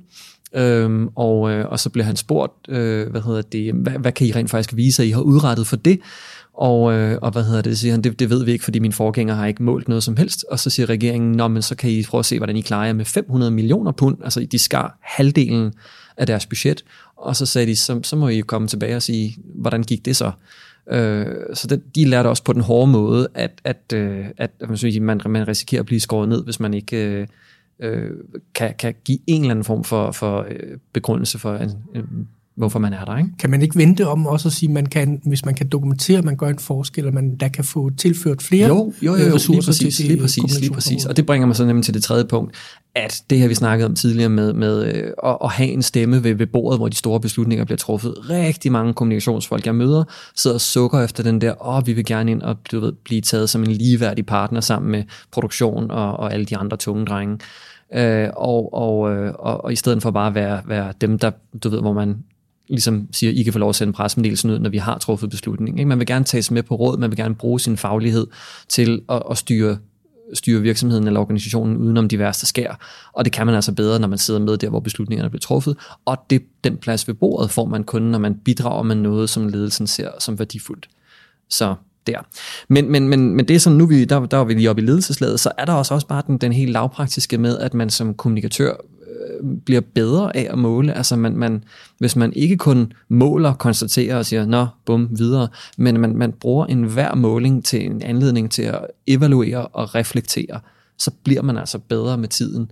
Øhm, og, øh, og så blev han spurgt, øh, hvad hedder det, hvad, hvad kan I rent faktisk vise, at I har udrettet for det? Og, øh, og hvad hedder det, siger han, det, det ved vi ikke, fordi min forgænger har ikke målt noget som helst. Og så siger regeringen, nå, men så kan I prøve at se, hvordan I klarer jer med 500 millioner pund. Altså de skar halvdelen af deres budget. Og så sagde de, så, så må I komme tilbage og sige, hvordan gik det så? Øh, så det, de lærte også på den hårde måde, at, at, øh, at man, synes, man, man risikerer at blive skåret ned, hvis man ikke øh, øh, kan, kan give en eller anden form for, for øh, begrundelse for en, en hvorfor man er der. Ikke? Kan man ikke vente om også at sige, man kan, hvis man kan dokumentere, at man gør en forskel, at man der kan få tilført flere jo, jo, jo, jo, ressourcer lige præcis, til lige præcis, lige præcis. Og det bringer mig så nemlig til det tredje punkt, at det her vi snakkede om tidligere med, med øh, at, at have en stemme ved, ved bordet, hvor de store beslutninger bliver truffet. Rigtig mange kommunikationsfolk, jeg møder, sidder og sukker efter den der, åh, oh, vi vil gerne ind og du ved, blive taget som en ligeværdig partner sammen med produktion og, og alle de andre tunge drenge. Øh, og, og, øh, og, og i stedet for bare at være, være dem, der, du ved, hvor man ligesom siger, I kan få lov at sende pressemeddelelsen ud, når vi har truffet beslutningen. Ikke? Man vil gerne tages med på råd, man vil gerne bruge sin faglighed til at, at styre styre virksomheden eller organisationen udenom de værste skær. Og det kan man altså bedre, når man sidder med der, hvor beslutningerne bliver truffet. Og det, den plads ved bordet får man kun, når man bidrager med noget, som ledelsen ser som værdifuldt. Så der. Men, men, men, men det er sådan, nu vi, der, der var vi lige oppe i ledelseslaget, så er der også, også bare den, den helt lavpraktiske med, at man som kommunikatør bliver bedre af at måle. Altså man, man, hvis man ikke kun måler, konstaterer og siger, nå, bum, videre, men man, man bruger enhver måling til en anledning til at evaluere og reflektere, så bliver man altså bedre med tiden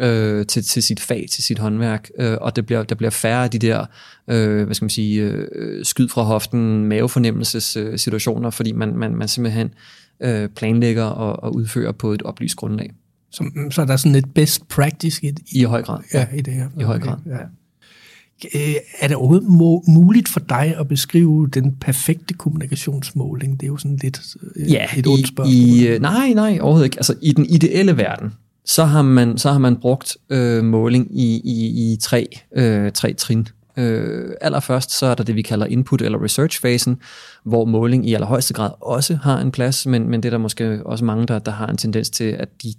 øh, til, til sit fag, til sit håndværk, øh, og det bliver, der bliver færre af de der, øh, hvad skal man sige, øh, skyd fra hoften, mavefornemmelses øh, situationer, fordi man, man, man simpelthen øh, planlægger og, og udfører på et oplyst grundlag. Så, så er der sådan et best practice i, I høj grad. Ja, i det her. I høj grad. Ja. Øh, Er det overhovedet må, muligt for dig at beskrive den perfekte kommunikationsmåling? Det er jo sådan lidt øh, Ja, et ondt i, spørgsmål. i, øh, nej, nej, overhovedet ikke. Altså, i den ideelle verden, så har man, så har man brugt øh, måling i, i, i tre, øh, tre trin. Øh, allerførst så er der det, vi kalder input- eller research-fasen, hvor måling i allerhøjeste grad også har en plads, men, men det er der måske også mange, der, der har en tendens til, at de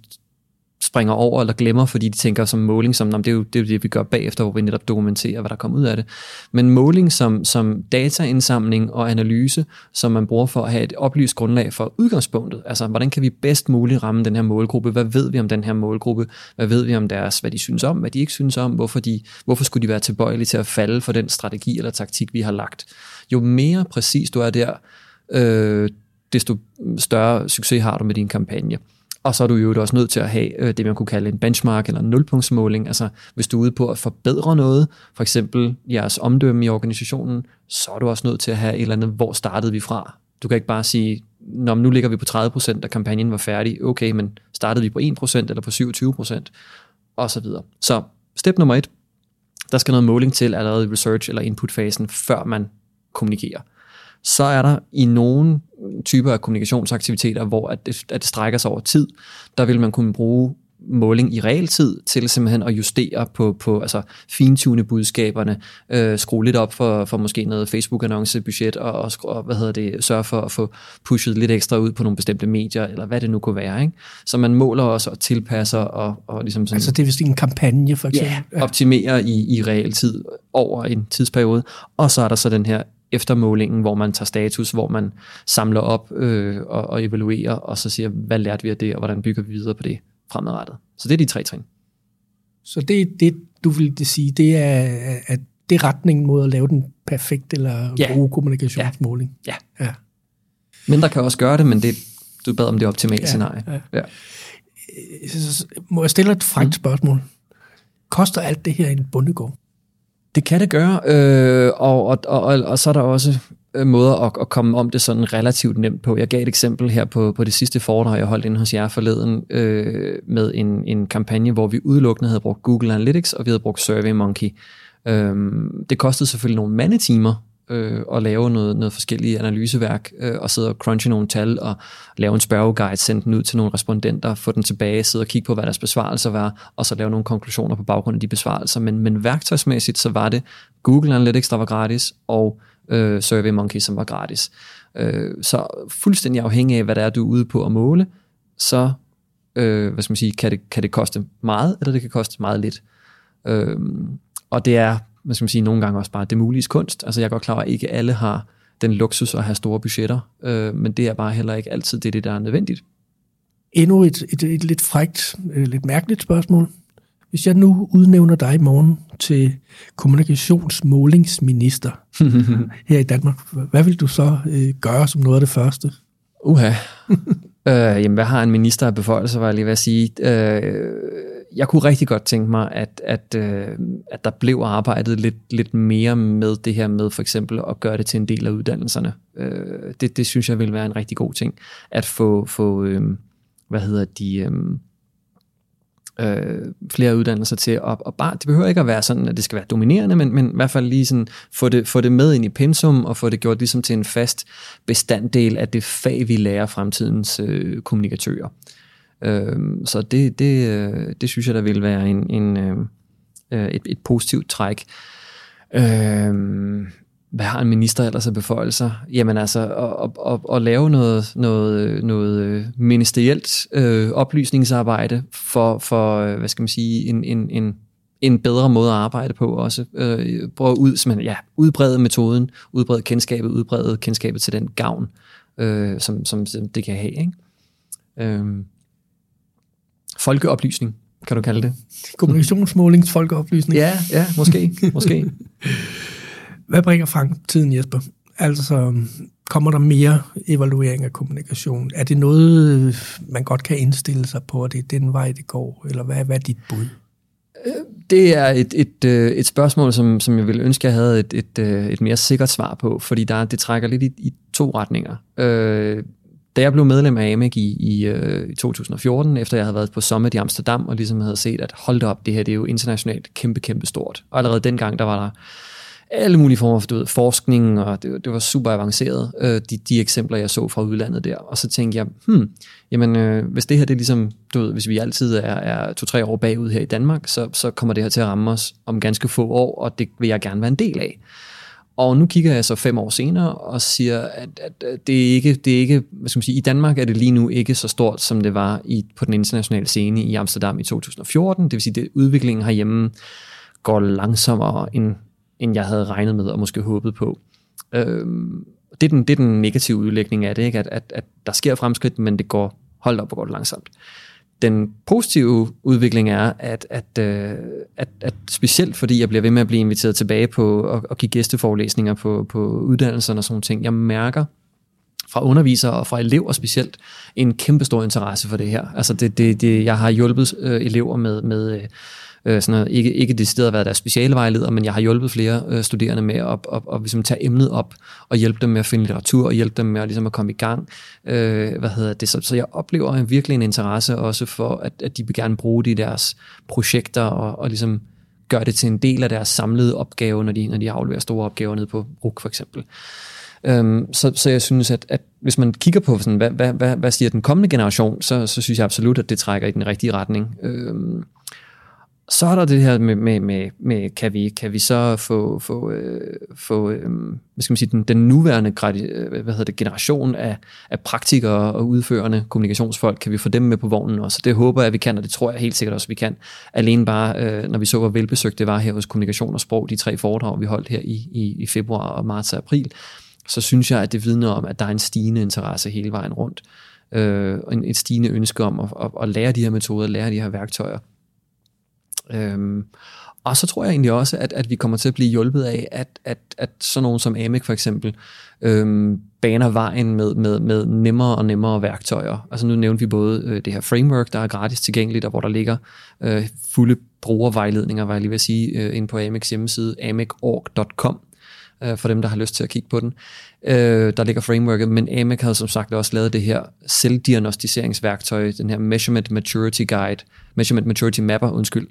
springer over eller glemmer, fordi de tænker som måling, som det er, jo, det er jo det, vi gør bagefter, hvor vi netop dokumenterer, hvad der kommer ud af det. Men måling som, som dataindsamling og analyse, som man bruger for at have et oplyst grundlag for udgangspunktet. Altså, hvordan kan vi bedst muligt ramme den her målgruppe? Hvad ved vi om den her målgruppe? Hvad ved vi om deres, hvad de synes om, hvad de ikke synes om? Hvorfor, de, hvorfor skulle de være tilbøjelige til at falde for den strategi eller taktik, vi har lagt? Jo mere præcis du er der, øh, desto større succes har du med din kampagne. Og så er du jo også nødt til at have øh, det, man kunne kalde en benchmark eller en nulpunktsmåling. Altså hvis du er ude på at forbedre noget, for eksempel jeres omdømme i organisationen, så er du også nødt til at have et eller andet, hvor startede vi fra? Du kan ikke bare sige, Nå, nu ligger vi på 30%, og kampagnen var færdig. Okay, men startede vi på 1% eller på 27%? Og så videre. Så step nummer et, der skal noget måling til allerede i research- eller input-fasen, før man kommunikerer så er der i nogle typer af kommunikationsaktiviteter, hvor at det, at det strækker sig over tid, der vil man kunne bruge måling i realtid til simpelthen at justere på, på altså fintune budskaberne, øh, skrue lidt op for, for måske noget Facebook-annoncebudget og, og, og hvad hedder det, sørge for at få pushet lidt ekstra ud på nogle bestemte medier, eller hvad det nu kunne være. Ikke? Så man måler også og tilpasser og, og ligesom sådan, Altså det er vist en kampagne, for eksempel. ja, optimerer i, i realtid over en tidsperiode. Og så er der så den her eftermålingen, hvor man tager status, hvor man samler op øh, og, og evaluerer, og så siger, hvad lærte vi af det, og hvordan bygger vi videre på det fremadrettet. Så det er de tre trin. Så det, det du vil det sige, det er, at det er retningen mod at lave den perfekte eller Ja. gode kommunikationsmåling. Ja. ja. Men der kan også gøre det, men det, du bad om det optimale Ja, scenarie. ja. Ja. Så- Må jeg stille et frækt spørgsmål? Koster alt det her en bundegård? Det kan det gøre, øh, og, og, og, og, og så er der også øh, måder at, at komme om det sådan relativt nemt på. Jeg gav et eksempel her på, på det sidste foredrag, jeg holdt inde hos jer forleden, øh, med en, en kampagne, hvor vi udelukkende havde brugt Google Analytics, og vi havde brugt SurveyMonkey. Øh, det kostede selvfølgelig nogle mandetimer øh, og lave noget, noget forskellige analyseværk, øh, og sidde og crunche nogle tal, og lave en spørgeguide, sende den ud til nogle respondenter, få den tilbage, sidde og kigge på, hvad deres besvarelser var, og så lave nogle konklusioner på baggrund af de besvarelser. Men, men værktøjsmæssigt, så var det Google Analytics, der var gratis, og øh, SurveyMonkey, som var gratis. Øh, så fuldstændig afhængig af, hvad det er, du er ude på at måle, så øh, hvad skal man sige, kan, det, kan det koste meget, eller det kan koste meget lidt. Øh, og det er, hvad skal man sige, nogle gange også bare det mulige kunst. Altså jeg er godt klar over, at ikke alle har den luksus at have store budgetter, øh, men det er bare heller ikke altid det, det der er nødvendigt. Endnu et, et, et lidt frækt, øh, lidt mærkeligt spørgsmål. Hvis jeg nu udnævner dig i morgen til kommunikationsmålingsminister <laughs> her i Danmark, hvad vil du så øh, gøre som noget af det første? Uha. <laughs> øh, jamen, hvad har en minister af beføjelser, var jeg lige ved at sige. Øh, jeg kunne rigtig godt tænke mig, at, at, øh, at der blev arbejdet lidt, lidt mere med det her med for eksempel at gøre det til en del af uddannelserne. Øh, det, det synes jeg vil være en rigtig god ting. At få, få øh, hvad hedder de... Øh, øh, flere uddannelser til og, og bare, det behøver ikke at være sådan, at det skal være dominerende, men, men i hvert fald lige sådan, få det, få det med ind i pensum, og få det gjort ligesom til en fast bestanddel af det fag, vi lærer fremtidens øh, kommunikatører. Øh, så det, det, øh, det synes jeg, der vil være en, en, øh, øh, et, et positivt træk. Øh, hvad har en minister ellers af beføjelser? Jamen altså, at, at, at, at lave noget, noget, noget øh, ministerielt øh, oplysningsarbejde for, for, hvad skal man sige, en, en, en, en bedre måde at arbejde på også. Øh, prøve at ud, simpelthen, ja, udbrede metoden, udbrede kendskabet, udbrede kendskabet til den gavn, øh, som, som det kan have. Ikke? Øh, folkeoplysning kan du kalde det. Kommunikationsmålingsfolkeoplysning. Ja, ja, måske, måske. <laughs> Hvad bringer fremtiden, Jesper? Altså, kommer der mere evaluering af kommunikation? Er det noget, man godt kan indstille sig på, at det er den vej, det går? Eller hvad, hvad er dit bud? Det er et, et, øh, et spørgsmål, som, som jeg ville ønske, jeg havde et, et, øh, et mere sikkert svar på, fordi der, det trækker lidt i, i to retninger. Øh, da jeg blev medlem af AMEC i, i, øh, i 2014, efter jeg havde været på Summit i Amsterdam, og ligesom havde set, at hold op, det her det er jo internationalt kæmpe, kæmpe stort. Og allerede dengang, der var der alle mulige former for du ved, forskning, og det, det var super avanceret, øh, de, de eksempler, jeg så fra udlandet der. Og så tænkte jeg, hmm, jamen, øh, hvis det her, det er ligesom, du ved, hvis vi altid er, er to-tre år bagud her i Danmark, så, så kommer det her til at ramme os om ganske få år, og det vil jeg gerne være en del af. Og nu kigger jeg så fem år senere og siger, at, at, det er ikke, det er ikke, hvad skal man sige, i Danmark er det lige nu ikke så stort, som det var i, på den internationale scene i Amsterdam i 2014. Det vil sige, at udviklingen herhjemme går langsommere, end, end jeg havde regnet med og måske håbet på. Øhm, det, er den, det er den negative udlægning af det, ikke? At, at, at der sker fremskridt, men det går holdt op og går langsomt. Den positive udvikling er, at, at, øh, at, at specielt fordi jeg bliver ved med at blive inviteret tilbage på at, at give gæsteforelæsninger på, på uddannelserne og sådan ting, jeg mærker fra undervisere og fra elever specielt en kæmpe stor interesse for det her. Altså det, det, det, jeg har hjulpet øh, elever med, med øh, øh, sådan noget, ikke, ikke det sted at være deres specialevejleder, men jeg har hjulpet flere øh, studerende med at, at, at, at ligesom tage emnet op og hjælpe dem med at finde litteratur og hjælpe dem med at, ligesom at komme i gang. Øh, hvad hedder det? Så, så jeg oplever en, virkelig en interesse også for, at, at de vil gerne bruge det i deres projekter og, og ligesom gøre det til en del af deres samlede opgave, når de, når de afleverer store opgaver ned på RUK for eksempel. Øhm, så, så jeg synes, at, at hvis man kigger på, sådan, hvad, hvad, hvad, hvad siger den kommende generation, så, så synes jeg absolut, at det trækker i den rigtige retning. Øhm, så er der det her med, med, med, med kan, vi, kan vi så få, få, øh, få øh, hvad skal man sige, den, den nuværende øh, hvad hedder det, generation af, af praktikere og udførende kommunikationsfolk, kan vi få dem med på vognen også? Det håber jeg, at vi kan, og det tror jeg helt sikkert også, at vi kan. Alene bare, øh, når vi så, hvor velbesøgt det var her hos Kommunikation og Sprog, de tre foredrag, vi holdt her i, i, i februar og marts og april, så synes jeg, at det vidner om, at der er en stigende interesse hele vejen rundt. Øh, en, et stigende ønske om at, at, at lære de her metoder, lære de her værktøjer. Øhm, og så tror jeg egentlig også, at, at vi kommer til at blive hjulpet af, at, at, at sådan nogen som AMIC for eksempel, øhm, baner vejen med, med, med nemmere og nemmere værktøjer. Altså nu nævnte vi både øh, det her framework, der er gratis tilgængeligt, og hvor der ligger øh, fulde brugervejledninger, var jeg lige ved at sige, øh, inde på AMICs hjemmeside, amicorg.com, øh, for dem, der har lyst til at kigge på den. Øh, der ligger frameworket, men AMIC havde som sagt også lavet det her selvdiagnostiseringsværktøj, den her Measurement Maturity Guide, Measurement Maturity Mapper, undskyld,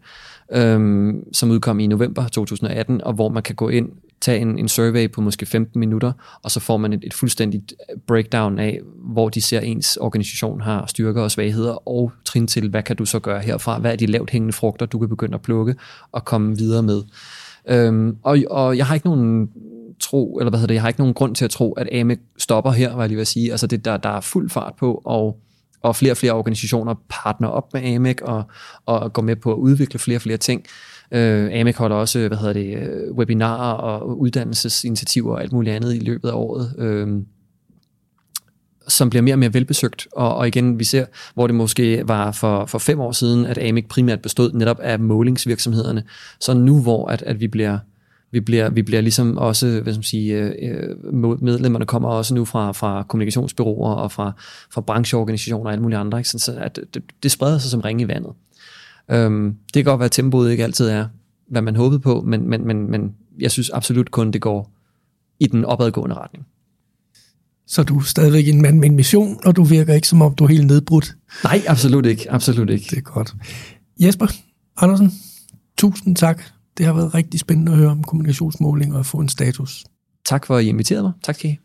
øhm, som udkom i november 2018, og hvor man kan gå ind, tage en, en survey på måske 15 minutter, og så får man et, et fuldstændigt øh, breakdown af, hvor de ser ens organisation har styrker og svagheder, og trin til, hvad kan du så gøre herfra? Hvad er de lavt hængende frugter, du kan begynde at plukke og komme videre med? Øhm, og, og jeg har ikke nogen tro, eller hvad hedder det, jeg har ikke nogen grund til at tro, at AME stopper her, var jeg lige ved at sige. Altså det, der, der er fuld fart på, og, og flere og flere organisationer partner op med AMEC og, og går med på at udvikle flere og flere ting. Øh, AMEC holder også, hvad hedder det, øh, webinarer og uddannelsesinitiativer og alt muligt andet i løbet af året. Øh, som bliver mere og mere velbesøgt. Og, og igen, vi ser, hvor det måske var for, for fem år siden, at AMIC primært bestod netop af målingsvirksomhederne. Så nu, hvor at, at vi bliver vi bliver, vi bliver ligesom også, hvad skal man sige, øh, medlemmerne kommer også nu fra, fra kommunikationsbyråer og fra, fra brancheorganisationer og alle mulige andre, ikke? så at det, det spreder sig som ring i vandet. Øhm, det kan godt være, at tempoet ikke altid er, hvad man håbede på, men, men, men, men jeg synes absolut kun, det går i den opadgående retning. Så du er stadigvæk en mand med en mission, og du virker ikke som om, du er helt nedbrudt. Nej, absolut ikke. Absolut ikke. Det er godt. Jesper Andersen, tusind tak. Det har været rigtig spændende at høre om kommunikationsmåling og at få en status. Tak for at I inviterede mig. Tak skal I